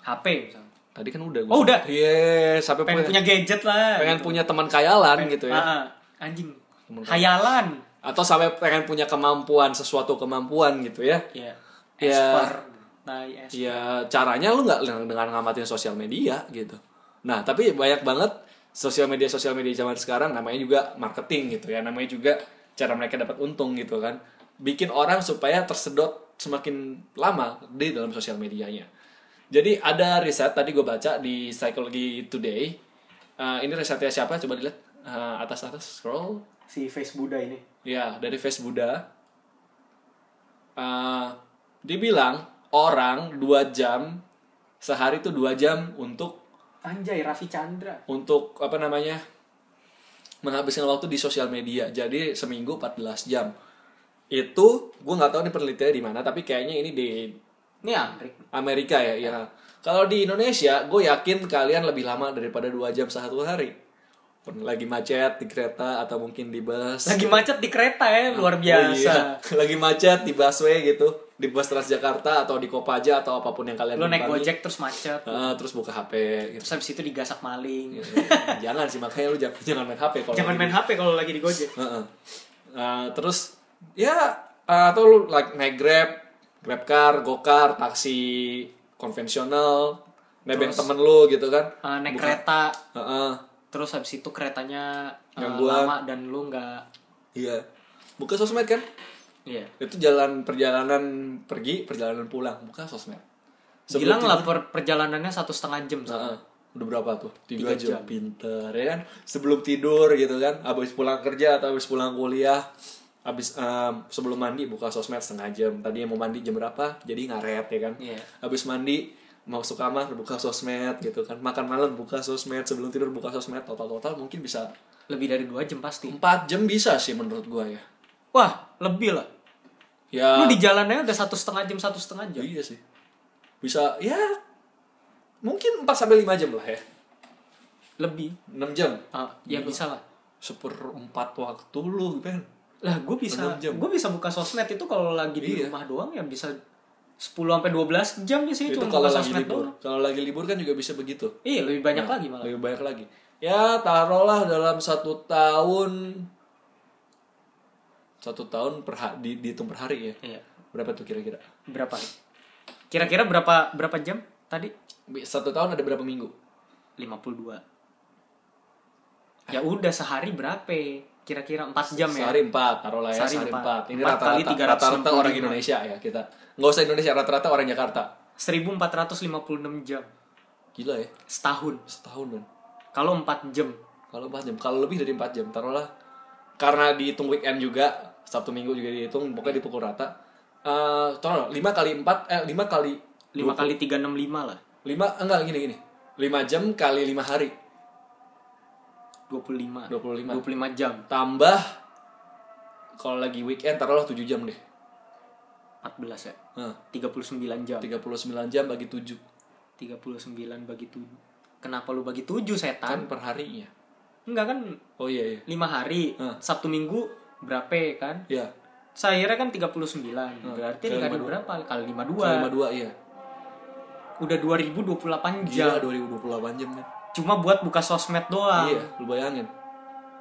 HP misalnya. Tadi kan udah gua Oh, udah? Iya, sampai Pengen punya gadget lah. pengen gitu. punya teman kayalan gitu ya. Ah. anjing. Temen Hayalan. Atau sampai pengen punya kemampuan, sesuatu kemampuan gitu ya. Ya. Ya. Esper. Tai esper. ya caranya lu nggak dengan ngamatin sosial media gitu nah tapi banyak banget sosial media sosial media zaman sekarang namanya juga marketing gitu ya namanya juga cara mereka dapat untung gitu kan bikin orang supaya tersedot semakin lama di dalam sosial medianya jadi ada riset tadi gue baca di Psychology Today Eh, ini risetnya siapa coba dilihat Eh, atas atas scroll Si Face Buddha ini. Ya, dari Face Buddha. Eh, dibilang orang dua jam sehari itu dua jam untuk Anjay, Raffi Chandra. untuk apa namanya menghabiskan waktu di sosial media. Jadi seminggu 14 jam. Itu gue nggak tahu nih penelitiannya di mana, tapi kayaknya ini di Ini Amrik. Amerika ya. ya. Kalau di Indonesia, gue yakin kalian lebih lama daripada dua jam satu hari. Lagi macet di kereta atau mungkin di bus. Lagi macet di kereta ya, luar Oh, biasa. iya. Lagi macet di busway gitu, di bus Transjakarta atau di Kopaja atau apa pun yang kalian Lu naik. Gojek terus macet. Eh, terus buka HP gitu. Terus habis itu digasak maling. jangan sih makanya lu jangan, jangan main HP kalau Jangan main HP kalau lagi di Gojek. di- Heeh. Eh, terus ya eh, atau lu like, naik Grab, Grab car, Gokar, taksi konvensional, nebeng Terus- temen lu gitu kan. Eh, naik Buka- kereta, Heeh. terus habis itu keretanya Gangguan. lama dan lu nggak Iya. Buka sosmed kan? Iya. Itu jalan perjalanan pergi, perjalanan pulang, buka sosmed. Bilang tidur- lah per- perjalanannya satu setengah jam. Heeh. Udah berapa tuh? Tiga, Tiga jam. jam. Pinter ya kan? Sebelum tidur gitu kan? Habis pulang kerja atau habis pulang kuliah, habis em, sebelum mandi buka sosmed setengah jam. Tadi mau mandi jam berapa? Jadi ngaret ya kan? Iya. Habis mandi masuk kamar buka sosmed gitu kan? Makan malam buka sosmed, sebelum tidur buka sosmed. Total-total mungkin bisa Lebih dari dua jam pasti. 4 jam bisa sih menurut gua ya. Wah, lebih lah. Ya. Lu di jalannya udah satu setengah jam, satu setengah jam. Iya sih. Bisa ya mungkin 4 sampai 5 jam lah ya. Lebih. 6 jam. Ah, ya bisa lah. Seperempat waktu lu kan. Lah, gue bisa, gue bisa buka sosmed itu kalau lagi di Iya. rumah doang ya bisa 10 sampai 12 jam ya sih itu cuma kalau buka lagi sosmed libur. doang. Kalau lagi libur kan juga bisa begitu. Iya, lebih banyak Nah, lagi malah. Lebih banyak lagi. Ya taruhlah dalam satu tahun satu tahun per ha- di, dihitung per hari ya. Iya. Berapa tuh kira-kira? Berapa? Kira-kira berapa berapa jam tadi? Satu tahun ada berapa minggu? 52. Ya udah sehari berapa? Kira-kira 4 jam ya. Sehari empat, taruhlah ya Sehari sehari empat. empat. Ini Empat kali rata-rata rata-rata 365. orang Indonesia ya kita. Nggak usah Indonesia, rata-rata orang Jakarta. 1456 jam Gila ya, setahun. setahun kan. Kalau 4 jam. Kalau 4 jam, kalau lebih dari 4 jam, taruhlah karena dihitung weekend juga, Sabtu Minggu juga dihitung, pokoknya dipukul rata. Eh, taruhlah 5 kali 4 eh 5 kali 5 kali 365 lah. 5 enggak gini gini. 5 jam kali 5 hari 25. 25. 25 jam. tambah kalau lagi weekend taruhlah 7 jam deh. 14 ya. Nah, 39 jam. 39 jam bagi 7 39 bagi 7. Kenapa lu bagi 7 kan setan? per harinya. Enggak kan Oh iya iya. 5 hari. Hah. Sabtu Minggu berapa kan? Iya. Saya kan 39. Berarti Kali dikali 52. berapa? Kali 52. Kali 52 iya. Udah 2028 Gila jam. 2028 jam kan. Cuma buat buka sosmed doang. Iya, lu bayangin.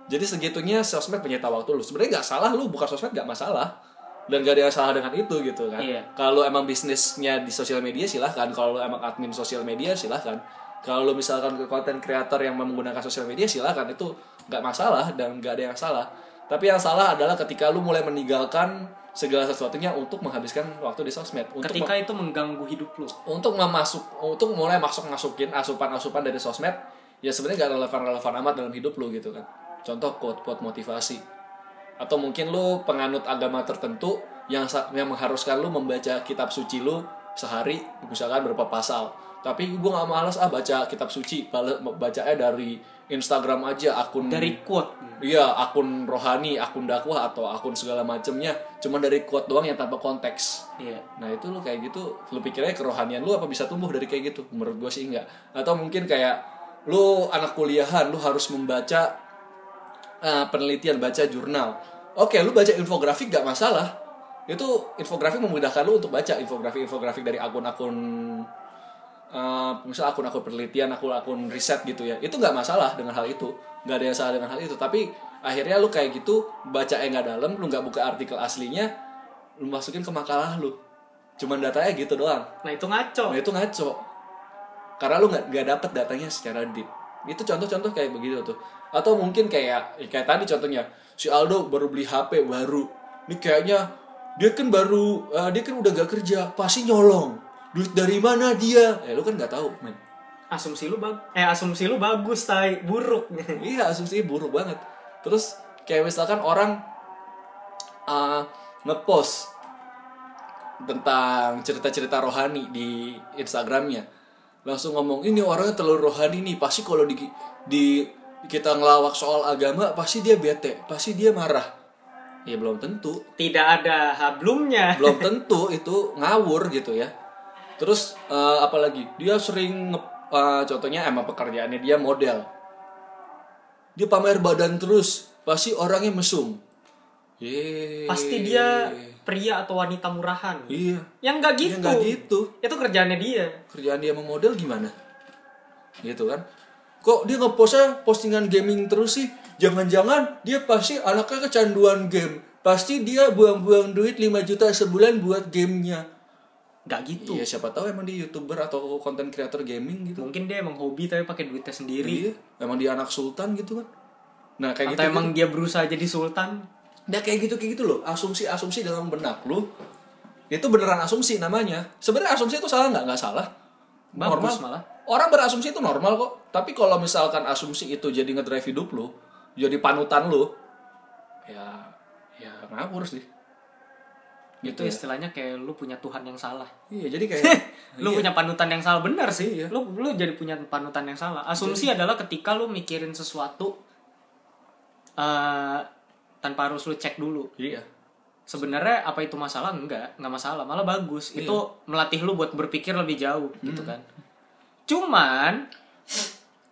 Jadi segitunya sosmed penyita waktu lu. Sebenarnya nggak salah lu buka sosmed nggak masalah. dan gak ada yang salah dengan itu gitu kan Iya. kalau emang bisnisnya di sosial media silahkan kalau lu emang admin sosial media silahkan kalau lu misalkan ke konten creator yang menggunakan sosial media silahkan itu nggak masalah dan nggak ada yang salah tapi yang salah adalah ketika lu mulai meninggalkan segala sesuatunya untuk menghabiskan waktu di sosmed. Untuk ketika itu mengganggu hidup lu. Untuk memasuk untuk mulai masuk masukin asupan-asupan dari sosmed ya sebenarnya gak relevan relevan amat dalam hidup lu gitu kan. Contoh quote quote motivasi. Atau mungkin lu penganut agama tertentu yang yang mengharuskan lu membaca kitab suci lu sehari misalkan berapa pasal tapi gue gak malas ah baca kitab suci bala- bacanya dari Instagram aja akun dari quote Iya, akun rohani, akun dakwah atau akun segala macemnya, cuma dari quote doang yang tanpa konteks. iya Nah itu lu kayak gitu, lu pikirnya kerohanian lu apa bisa tumbuh dari kayak gitu? Menurut gue sih enggak. Atau mungkin kayak lu anak kuliahan, lu harus membaca eh, penelitian, baca jurnal. Oke, lu baca infografik gak masalah. Itu infografik memudahkan lu untuk baca infografik-infografik dari akun-akun eh misal akun-akun penelitian, akun-akun riset gitu ya. Itu nggak masalah dengan hal itu. nggak ada yang salah dengan hal itu. Tapi akhirnya lu kayak gitu baca yang nggak dalam, lu nggak buka artikel aslinya, lu masukin ke makalah lu. Cuman datanya gitu doang. nah itu ngaco Nah itu ngaco. Karena lu nggak nggak dapet datanya secara deep. Itu contoh-contoh kayak begitu tuh. Atau mungkin kayak ya kayak tadi contohnya si Aldo baru beli HP baru. Ini kayaknya dia kan baru eh, dia kan udah gak kerja, pasti nyolong. Duit dari mana dia? Ya lu kan nggak tahu, men. asumsi lu bag eh asumsi lu bagus tai buruk Iya asumsinya buruk banget. Terus kayak misalkan orang uh, ngepost tentang cerita-cerita rohani di Instagramnya, langsung ngomong ini orangnya terlalu rohani nih, pasti kalau di di kita ngelawak soal agama pasti dia bete, pasti dia marah. Ya belum tentu, tidak ada hablumnya belum tentu itu ngawur gitu ya terus eh, apalagi dia sering eh, contohnya emang pekerjaannya dia model. Dia pamer badan terus pasti orangnya mesum. Yeay. pasti dia pria atau wanita murahan. Iya. Yang nggak gitu nggak gitu. itu kerjaannya dia. Kerjaan dia memodel gimana? Gitu kan? Kok dia ngepostnya postingan gaming terus sih? Jangan-jangan dia pasti anaknya kecanduan game. Pasti dia buang-buang duit 5 juta sebulan buat gamenya nggak gitu Iya siapa tahu emang dia youtuber atau konten creator gaming gitu. mungkin dia emang hobi tapi pakai duitnya sendiri Iya, emang dia anak sultan gitu kan. Nah kayak atau gitu. emang dia berusaha jadi sultan Nah kayak gitu kayak gitu loh. Asumsi-asumsi dalam benak lu itu beneran asumsi namanya. Sebenarnya asumsi itu salah nggak? Nggak salah. Bagus malah. Orang berasumsi itu normal kok. Tapi kalau misalkan asumsi itu jadi ngedrive hidup lu, jadi panutan lu, ya ya ngawur sih. Itu Gitu ya. istilahnya kayak lu punya Tuhan yang salah Iya jadi kayak lu punya panutan yang salah benar sih Iya. lu lu jadi punya panutan yang salah asumsi adalah ketika lu mikirin sesuatu eh tanpa harus lu cek dulu iya. sebenarnya apa itu masalah enggak enggak masalah malah bagus Iya. itu melatih lu buat berpikir lebih jauh Hmm. gitu kan cuman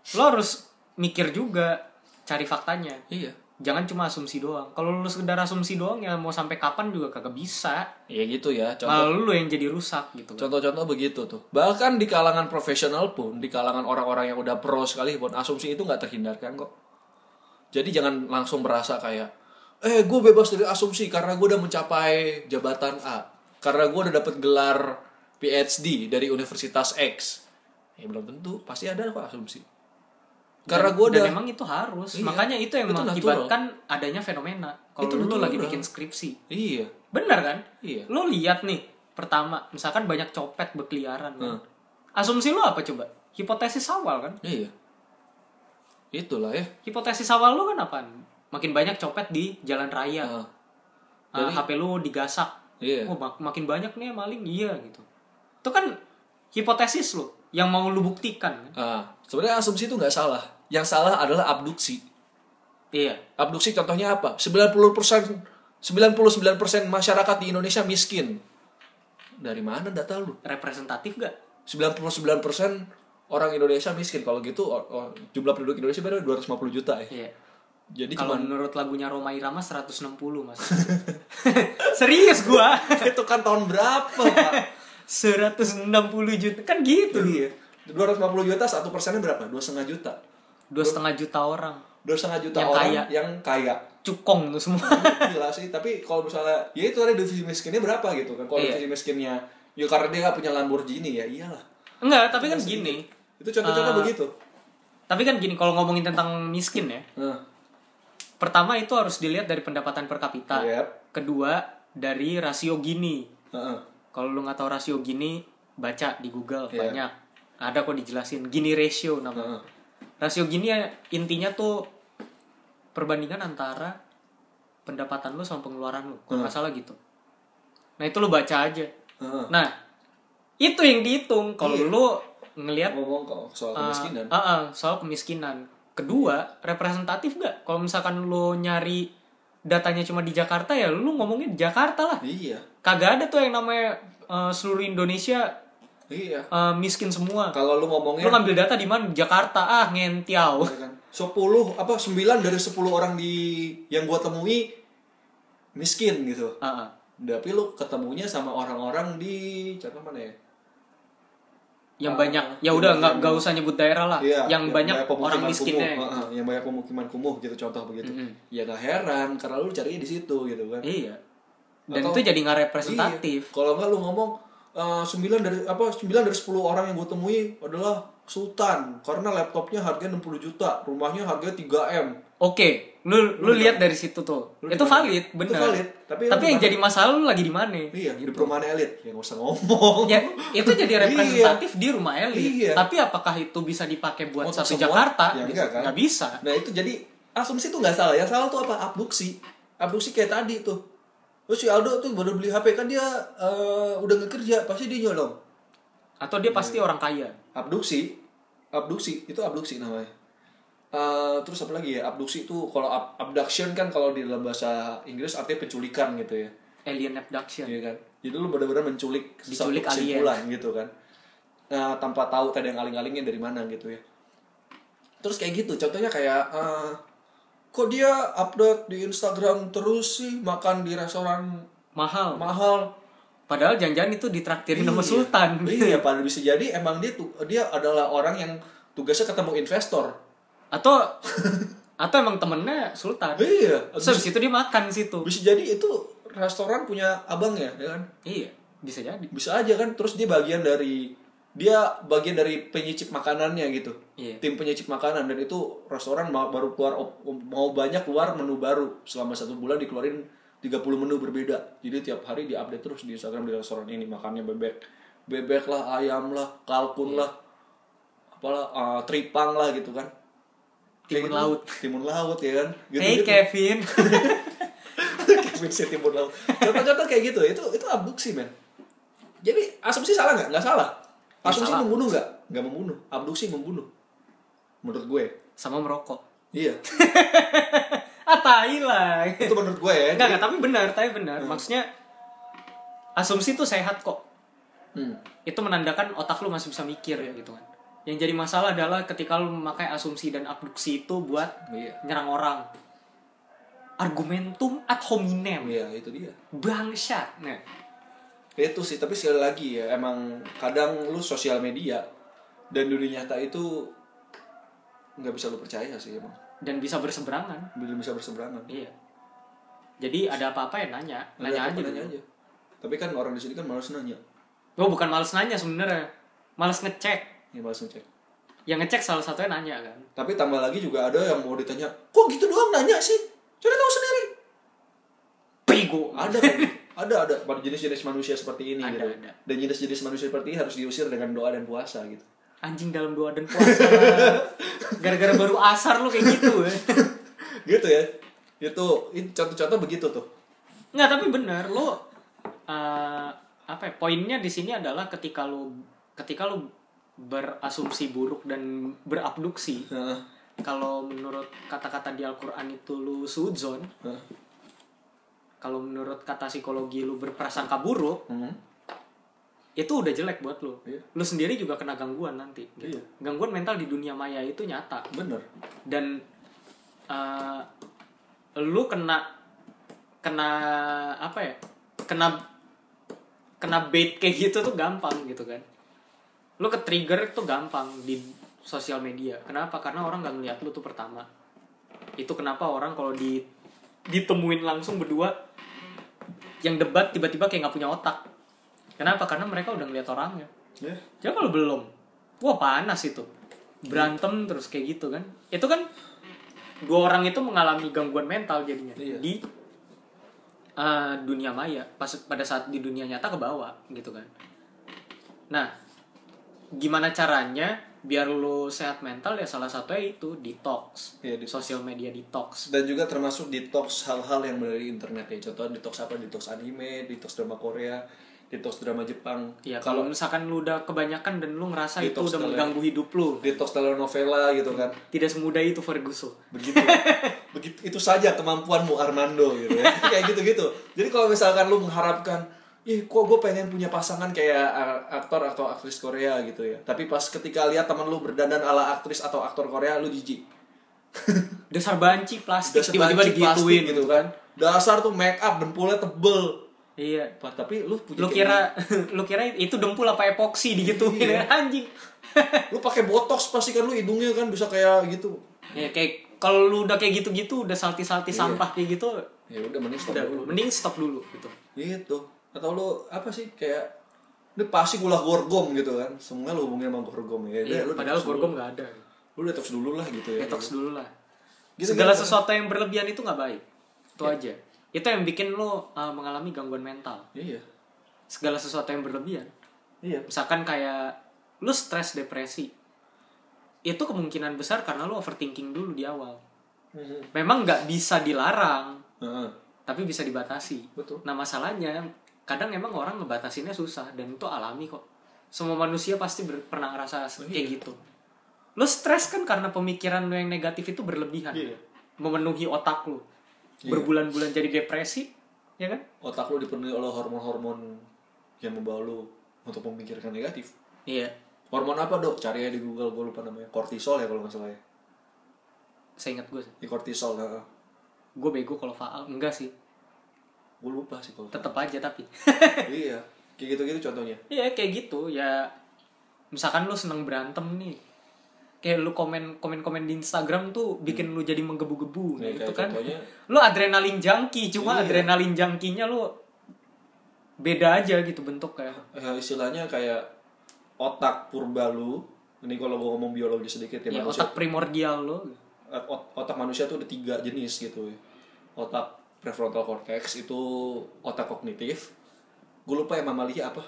lo harus mikir juga cari faktanya Iya. Jangan cuma asumsi doang kalau lu sekedar asumsi doang ya mau sampai kapan juga kagak bisa Iya gitu ya. Contoh malah lu yang jadi rusak gitu. Contoh-contoh begitu tuh. Bahkan di kalangan profesional pun, di kalangan orang-orang yang udah pro sekali pun, asumsi itu nggak terhindarkan kok. Jadi jangan langsung merasa kayak, eh gue bebas dari asumsi karena gue udah mencapai jabatan A. Karena gue udah dapet gelar PhD dari Universitas X. Ya belum tentu, pasti ada kok asumsi. Karena gue udah... dan emang itu harus Iya, makanya itu yang itu natural. mengakibatkan adanya fenomena kalau lu natural. lagi bikin skripsi Iya, benar kan iya. lu lihat nih pertama misalkan banyak copet berkeliaran kan? Hmm. asumsi lu apa coba hipotesis awal kan Iya. Itulah ya. hipotesis awal lu kan apaan makin banyak copet di jalan raya Ah, Ah, HP lu digasak Iya. oh mak- makin banyak nih maling iya gitu itu kan hipotesis lu yang mau lu buktikan kan? Ah, sebenarnya asumsi itu nggak salah. Yang salah adalah abduksi. iya Abduksi contohnya apa? 90% 99% masyarakat di Indonesia miskin. Dari mana data lu? representatif gak 99% orang Indonesia miskin. Kalau gitu o- o- jumlah penduduk Indonesia berapa 250 juta ya. iya Jadi kalau cuma menurut lagunya Roma Irama 160 mas serius gua itu kan tahun berapa, Pak? 160 juta kan gitu Iya. 250 juta satu persennya berapa? Dua setengah juta. Dua setengah juta orang Dua setengah juta Yang orang kaya. yang kaya. cukong tuh semua gila sih tapi kalau misalnya ya itu ada divisi miskinnya berapa gitu kan kalau Iya. divisi miskinnya ya karena dia nggak punya Lamborghini ya iyalah enggak tapi kan gini itu contoh-contoh Ah. begitu tapi kan gini kalau ngomongin tentang miskin ya nah, pertama itu harus dilihat dari pendapatan per kapita Yep. kedua dari rasio Gini Heeh. kalau lu nggak tahu rasio Gini baca di Google Iya. banyak ada kok dijelasin Gini ratio namanya Heeh. Rasio Gini ya intinya tuh perbandingan antara pendapatan lu sama pengeluaran lu kalau nggak salah gitu nah itu lu baca aja Heeh. nah itu yang dihitung kalau Iya. lu ngelihat ngomong soal Uh, kemiskinan uh, uh, soal kemiskinan. Kedua, representatif gak? Kalau misalkan lu nyari datanya cuma di Jakarta ya lu ngomongin di Jakarta lah. iya Kagak ada tuh yang namanya uh, seluruh Indonesia iya uh, miskin semua. kalau lu ngomongnya Lu ngambil data di mana? Jakarta. Ah, ngentiau. ya kan 10 apa 9 dari 10 orang di yang gua temui miskin gitu Uh, uh. tapi lu ketemunya sama orang-orang di contoh mana ya Yang Ah, banyak ya yang- udah nggak yang- nggak usah nyebut daerah lah. Iya, yang, banyak pemukiman orang miskinnya. kumuh. gitu. Heeh, yang banyak pemukiman kumuh gitu contoh begitu. Mm-mm. Ya gak heran karena lu carinya di situ gitu kan. Iya. Dan Atau- itu jadi nggak representatif. Iya. Kalau enggak lu ngomong eh, 9 dari apa 9 dari 10 orang yang gue temui adalah sultan karena laptopnya harganya 60 juta, rumahnya harganya 3M. Oke, lu lu lihat dari situ tuh. Lu itu di- valid, itu benar. valid, tapi tapi lu yang di jadi masalah lu lagi di mana? Iya, di gitu. perumahan elit. Ya gak usah ngomong. ya itu jadi representatif di rumah elit Iya. tapi apakah itu bisa dipakai buat Untuk satu semua? Jakarta Ya enggak kan? nggak bisa Nah itu jadi asumsi tuh nggak salah. Yang salah tuh apa? Abduksi. Abduksi kayak tadi tuh. Terus si Aldo tuh baru beli HP kan dia eh, udah nggak kerja pasti dia nyolong. atau dia Iya. pasti orang kaya Abduksi, abduksi itu abduksi namanya. Eh, terus apa lagi ya? Abduksi itu kalau ab- abduction kan kalau di dalam bahasa Inggris artinya penculikan gitu ya. alien abduction Iya kan? Jadi lu benar-benar menculik Diculik alien. kesimpulan gitu kan. Nah, tanpa tahu tadi yang aling-alingnya dari mana gitu ya. Terus kayak gitu, contohnya kayak eh, kok dia upload di Instagram terus sih? Makan di restoran mahal. mahal. padahal jangan-jangan itu ditraktirin sama Iya. sultan. Iya, padahal bisa jadi emang dia tuh dia adalah orang yang tugasnya ketemu investor. atau atau emang temennya sultan. Iya, Terus habis itu dia makan situ. bisa jadi itu restoran punya abangnya, ya kan? iya bisa jadi. Bisa aja kan? Terus dia bagian dari dia bagian dari penyicip makanannya gitu. Iya. tim penyicip makanan dan itu restoran mau baru keluar mau banyak keluar menu baru. Selama satu bulan dikeluarin 30 menu berbeda. Jadi tiap hari diupdate terus di Instagram di restoran ini. Makannya bebek bebek lah ayam lah kalkun Iya. lah apalah uh, tripang lah gitu kan. Timun gitu. laut. timun laut ya kan? Gitu, hey Kevin. Kevin si timun laut. Contoh-contoh kayak gitu. Itu itu abduksi men. Jadi asumsi salah nggak? Nggak salah asumsi salah. membunuh nggak nggak membunuh abduksi membunuh menurut gue sama merokok iya ah tai lah itu menurut gue ya Enggak, Jadi- enggak, tapi benar, tapi benar. Maksudnya asumsi itu sehat kok. Hmm. Itu menandakan otak lu masih bisa mikir ya gitu kan. Yang jadi masalah adalah ketika lu memakai asumsi dan abduksi itu buat iya nyerang orang. Argumentum ad hominem. iya itu dia Bangsat. Nah, itu sih tapi sekali lagi ya emang kadang lu sosial media dan dunia nyata itu nggak bisa lu percaya sih emang dan bisa berseberangan. belum bisa berseberangan Iya. Jadi ada apa-apa ya nanya, nanya Ada aja. apa, nanya dulu. aja tapi kan orang di sini kan malas nanya Oh, bukan males nanya sebenarnya. Males ngecek. ya malas ngecek Yang ngecek salah satunya nanya kan. Tapi tambah lagi juga ada yang mau ditanya, kok gitu doang nanya sih? Cari tahu sendiri. Bego. Ada kan? ada ada pada jenis-jenis manusia seperti ini Ada, gitu. ada. Dan jenis-jenis manusia seperti ini harus diusir dengan doa dan puasa gitu. anjing dalam doa dan puasa gara-gara baru asar lu kayak gitu ya gitu ya. Itu contoh-contoh begitu tuh. nggak tapi bener lo eh, apa ya, poinnya di sini adalah ketika lu ketika lu berasumsi buruk dan berabduksi Heeh. kalau menurut kata-kata di Al-Qur'an itu lu sudzon Heeh. Kalau menurut kata psikologi lu berprasangka buruk Hmm. itu udah jelek buat lu Iya. lu sendiri juga kena gangguan nanti gitu. Iya. gangguan mental di dunia maya itu nyata Bener. dan uh, lu kena kena apa ya kena kena bait kayak gitu tuh gampang gitu kan lu ke trigger tuh gampang di sosial media kenapa karena orang nggak ngeliat lu tuh pertama itu kenapa orang kalau di ditemuin langsung berdua yang debat tiba-tiba kayak nggak punya otak kenapa karena mereka udah ngeliat orangnya Ya. Coba kalau belum, wah panas itu. Berantem terus kayak gitu kan. Itu kan dua orang itu mengalami gangguan mental jadinya Iya. di uh, dunia maya. Pas pada saat di dunia nyata ke bawah gitu kan. Nah, gimana caranya biar lu sehat mental ya salah satunya itu detox. Iya, detox. Sosial media detox. dan juga termasuk detox hal-hal yang dari internet ya contoh detox apa detox anime detox drama Korea detox drama Jepang Ya kalau misalkan lu udah kebanyakan dan lu ngerasa itu udah tele- mengganggu hidup lu, detox telenovela gitu kan tidak semudah itu Ferguson. begitu begitu itu saja kemampuanmu Armando gitu ya kayak gitu gitu jadi kalau misalkan lu mengharapkan ih kok gue pengen punya pasangan kayak uh, aktor atau aktris Korea gitu ya tapi pas ketika lihat teman lu berdandan ala aktris atau aktor Korea lu jijik Dasar banci plastik Dasar tiba-tiba digituin gitu kan dasar tuh make up dempulnya tebel Iya. Pak, tapi lu punya Lu kira lu kira itu dempul apa epoksi digituin Iya. anjing. lu pakai botox pasti kan lu hidungnya kan bisa kayak gitu ya kayak kalau lu udah kayak gitu-gitu udah salti-salti Iya. sampah kayak gitu ya udah mending stop udah dulu mending stop dulu gitu. gitu atau lu apa sih kayak ini pasti gula gorgom gitu kan semua lu hubungin sama gorgom ya Iya, lu padahal dulu. gorgom nggak ada. lu detox dulu lah gitu ya Detox dulu lah. Gitu, Segala gitu. sesuatu yang berlebihan itu nggak baik. Itu Iya. aja. Itu yang bikin lu uh, mengalami gangguan mental. iya Segala sesuatu yang berlebihan. iya Misalkan kayak lu stres depresi. Itu kemungkinan besar karena lu overthinking dulu di awal. Mhm. Memang nggak bisa dilarang, Heeh. tapi bisa dibatasi. betul Nah masalahnya kadang emang orang ngebatasinnya susah dan itu alami kok. Semua manusia pasti ber- pernah ngerasa Oh, kayak iya. gitu. Lo stres kan karena pemikiran lo yang negatif itu berlebihan. Iya. Memenuhi otak lo. Iya. Berbulan-bulan jadi depresi, ya kan? otak lu dipenuhi oleh hormon-hormon yang membawa lu untuk memikirkan negatif Iya. hormon apa dok cari aja di google gue lupa namanya kortisol ya kalau nggak salah ya Saya ingat gue. di kortisol heeh. Gue bego kalau faal. Enggak sih. Gue lupa sih kalau Tetep aja tapi. iya kayak gitu-gitu contohnya Iya kayak gitu ya. Misalkan lu seneng berantem nih. Kayak lu komen komen komen di Instagram tuh bikin lu jadi menggebu-gebu Nih, gitu kan. contohnya lu adrenalin junkie cuma Iya. adrenalin junkinya lu beda aja gitu bentuknya eh, istilahnya kayak otak purba lu ini kalau gue ngomong biologi sedikit ya, ya manusia otak primordial lu eh, ot- otak manusia tuh ada tiga jenis gitu ya. otak prefrontal cortex itu otak kognitif. Gue lupa yang mamalia apa.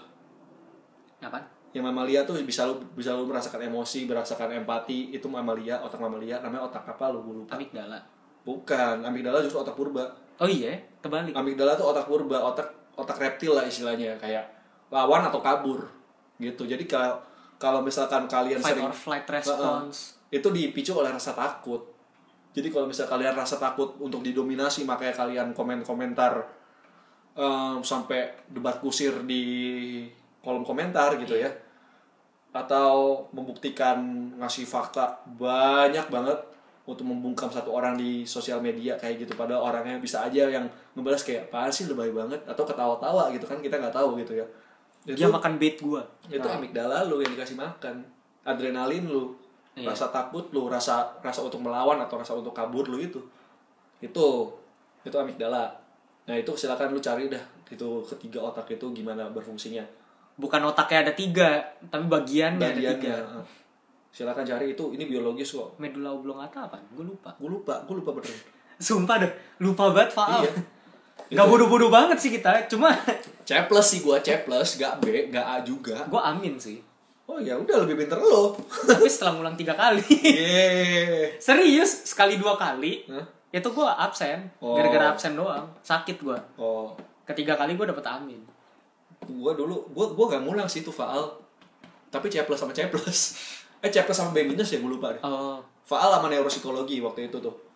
Apa? Yang mamalia tuh bisa lu bisa lu merasakan emosi merasakan empati itu mamalia otak mamalia namanya otak apa lu gue lupa. Amigdala. Bukan amigdala justru otak purba. Oh iya kebalik. Amigdala tuh otak purba otak otak reptil lah istilahnya kayak lawan atau kabur gitu. Jadi kalau kalau misalkan kalian fight sering or flight response. Itu dipicu oleh rasa takut jadi kalau misal kalian rasa takut untuk didominasi makanya kalian komen komentar em, sampai debat kusir di kolom komentar gitu ya. Atau membuktikan ngasih fakta banyak banget untuk membungkam satu orang di sosial media kayak gitu. Pada orangnya bisa aja yang ngebalas kayak apa sih lebay banget? Atau ketawa-tawa gitu kan kita nggak tahu gitu ya. Itu dia makan bait gua. itu amigdala lu yang dikasih makan. Adrenalin lu Iya. rasa takut lu rasa rasa untuk melawan atau rasa untuk kabur lu itu. Itu itu amigdala. Nah itu silakan lu cari dah itu ketiga otak itu gimana berfungsinya. Bukan otaknya ada tiga tapi bagiannya, ada tiga. silakan cari itu ini biologis kok. Medulla oblongata apa? Gue lupa. Gue lupa gue lupa bener sumpah deh lupa banget faal. Iya. Gak bodoh-bodoh banget sih kita cuma C plus sih gue C plus gak B gak A juga. Gue amin sih oh ya udah lebih pinter lo. Tapi setelah ngulang tiga kali. Yeay. serius sekali dua kali Hah? itu gue absen. Oh. gara-gara absen doang. Sakit gue oh. Ketiga kali gue dapet amin. Gue dulu gue gue gak ngulang sih itu faal. Tapi C plus sama C plus eh C plus sama B minus ya gue lupa deh. Oh. Faal sama neuropsikologi waktu itu tuh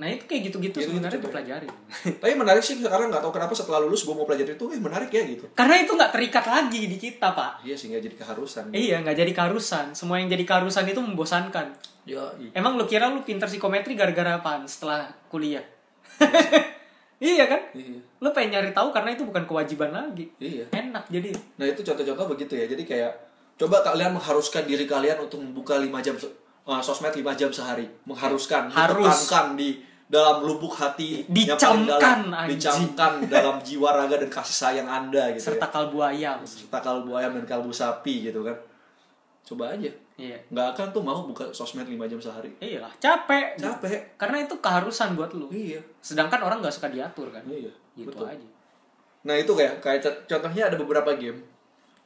nah itu kayak gitu-gitu Gitu-gitu sebenarnya coba. gue pelajarin tapi menarik sih sekarang nggak tahu kenapa setelah lulus gue mau pelajari itu eh menarik ya gitu. Karena itu nggak terikat lagi di kita pak. Iya sih nggak jadi keharusan. Iya nggak jadi keharusan. Semua yang jadi keharusan itu membosankan. Ya emang lu kira lu pinter psikometri gara-gara apaan setelah kuliah? Iya kan? Iya. Lu pengen nyari tahu karena itu bukan kewajiban lagi. Iya. Enak jadi. Nah itu contoh-contoh begitu ya. Jadi kayak coba kalian mengharuskan diri kalian untuk membuka 5 jam uh, sosmed 5 jam sehari. Mengharuskan Harus. ditekankan di dalam lubuk hati Dicamkan, dalam, dicamkan dalam jiwa raga dan kasih sayang anda gitu serta ya. kalbu ayam. Serta kalbu ayam dan kalbu sapi gitu kan. Coba aja. Iya. Nggak akan tuh mau buka sosmed 5 jam sehari. Iya lah capek. Capek. Karena itu keharusan buat lu. Iya. Sedangkan orang nggak suka diatur kan. Iya. Gitu betul. aja. Nah itu kayak kayak contohnya ada beberapa game.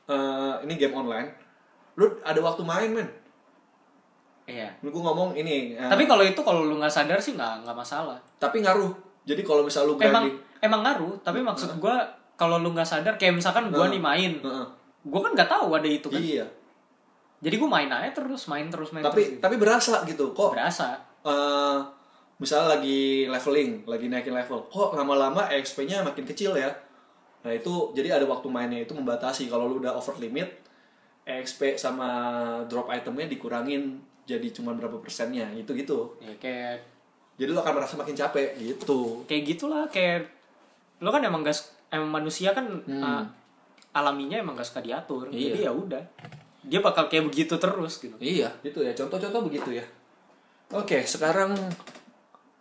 Eh, ini game online. Lu ada waktu main men. Iya gua ngomong ini. eh, tapi kalau itu kalau lu nggak sadar sih nggak nggak masalah tapi ngaruh. Jadi kalau misal lu emang grinding. emang ngaruh tapi maksud gua kalau lu nggak sadar kayak misalkan gua Heeh. nih main Heeh. gua kan nggak tahu ada itu kan Iya. jadi gua main aja terus main terus main Tapi terus tapi berasa gitu. Kok berasa eh misalnya lagi leveling, lagi naikin level. Kok lama-lama XP-nya makin kecil ya? Nah itu jadi ada waktu mainnya itu membatasi. Kalau lu udah over limit, XP sama drop itemnya dikurangin jadi cuma berapa persennya gitu gitu. ya kayak Jadi lu akan merasa makin capek gitu. kayak gitulah kayak lo kan emang gak su- emang manusia kan Hmm. uh, alaminya emang gak suka diatur Iya. jadi ya udah dia bakal kayak begitu terus gitu Iya, gitu ya. Contoh-contoh begitu ya. Oke, sekarang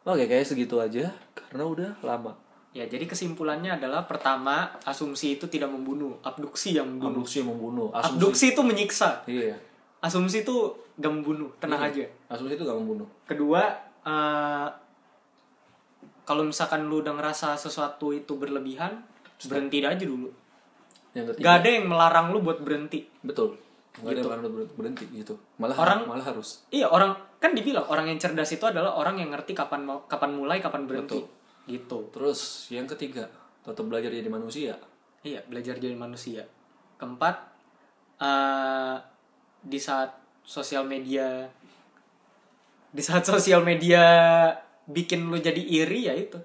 Oke, kayak segitu aja karena udah lama. ya jadi kesimpulannya adalah pertama asumsi itu tidak membunuh abduksi yang membunuh Abduksi membunuh. Asumsi. abduksi itu menyiksa Iya. Asumsi itu gak membunuh tenang aja Asumsi itu gak membunuh. kedua eh, kalau misalkan lu udah ngerasa sesuatu itu berlebihan berhenti aja dulu Yang ketiga. gak ada yang melarang lu buat berhenti Betul. Gak ada yang akan ber- berhenti gitu. Malah Orang- malah harus. Iya orang kan dibilang orang yang cerdas itu adalah orang yang ngerti kapan kapan mulai kapan berhenti gitu. Terus yang ketiga, tetap belajar jadi manusia. Iya belajar jadi manusia. Keempat eh di saat sosial media di saat sosial media bikin lu jadi iri ya itu.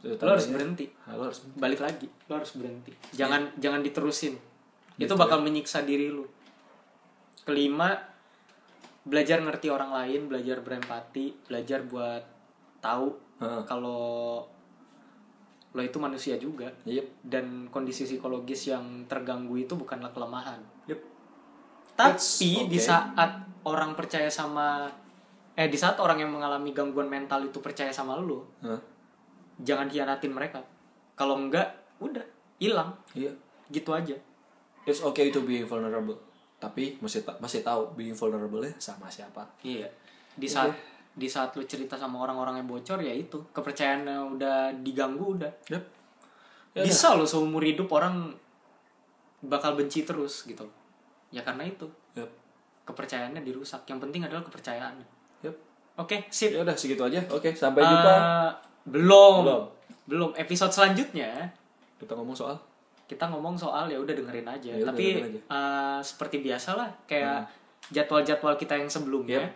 Itu lo harus tandanya- berhenti. Lo harus balik lagi. Lo harus berhenti. Jangan Iya. jangan diterusin. Gitu itu bakal menyiksa diri lu. Kelima belajar ngerti orang lain belajar berempati belajar buat tahu kalau lo itu manusia juga. Yep. dan kondisi psikologis yang terganggu itu bukanlah kelemahan. Yep. Tapi It's di okay. saat orang percaya sama eh di saat orang yang mengalami gangguan mental itu percaya sama lu Hah? jangan hianatin mereka kalau enggak udah hilang Iya. gitu aja It's okay to be vulnerable. Tapi masih ta- masih tahu being vulnerable ya sama siapa. iya di saat di saat lu cerita sama orang-orang yang bocor ya itu kepercayaannya udah diganggu udah Yep. bisa lo seumur hidup orang bakal benci terus gitu ya karena itu Yep. kepercayaannya dirusak yang penting adalah kepercayaannya Yep. oke sip Ya udah segitu aja. Oke, sampai jumpa. Eh, belum Belum. belum episode selanjutnya Kita ngomong soal kita ngomong soal ya udah dengerin aja Ya udah, tapi dengerin aja. Hmm. eh, seperti biasa lah kayak jadwal-jadwal kita yang sebelumnya Yep.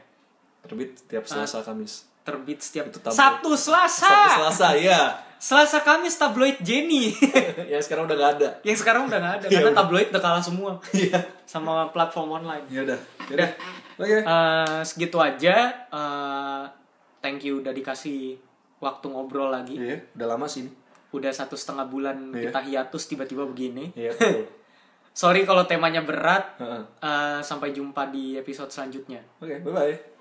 terbit tiap Selasa Kamis. terbit setiap Itu tabloid. Sabtu Selasa Sabtu Selasa, iya. Selasa Kamis tabloid Jenny ya sekarang udah gak ada. yang sekarang udah nggak ada Iya, karena tabloid udah kalah semua Iya. sama platform online Ya udah. Ya udah. Oke. Eh, segitu aja Eh, thank you udah dikasih waktu ngobrol lagi Iya, udah lama sih ini. udah satu setengah bulan Iya. kita hiatus tiba-tiba begini Iya, betul. sorry kalau temanya berat. Eh, sampai jumpa di episode selanjutnya Oke, bye-bye.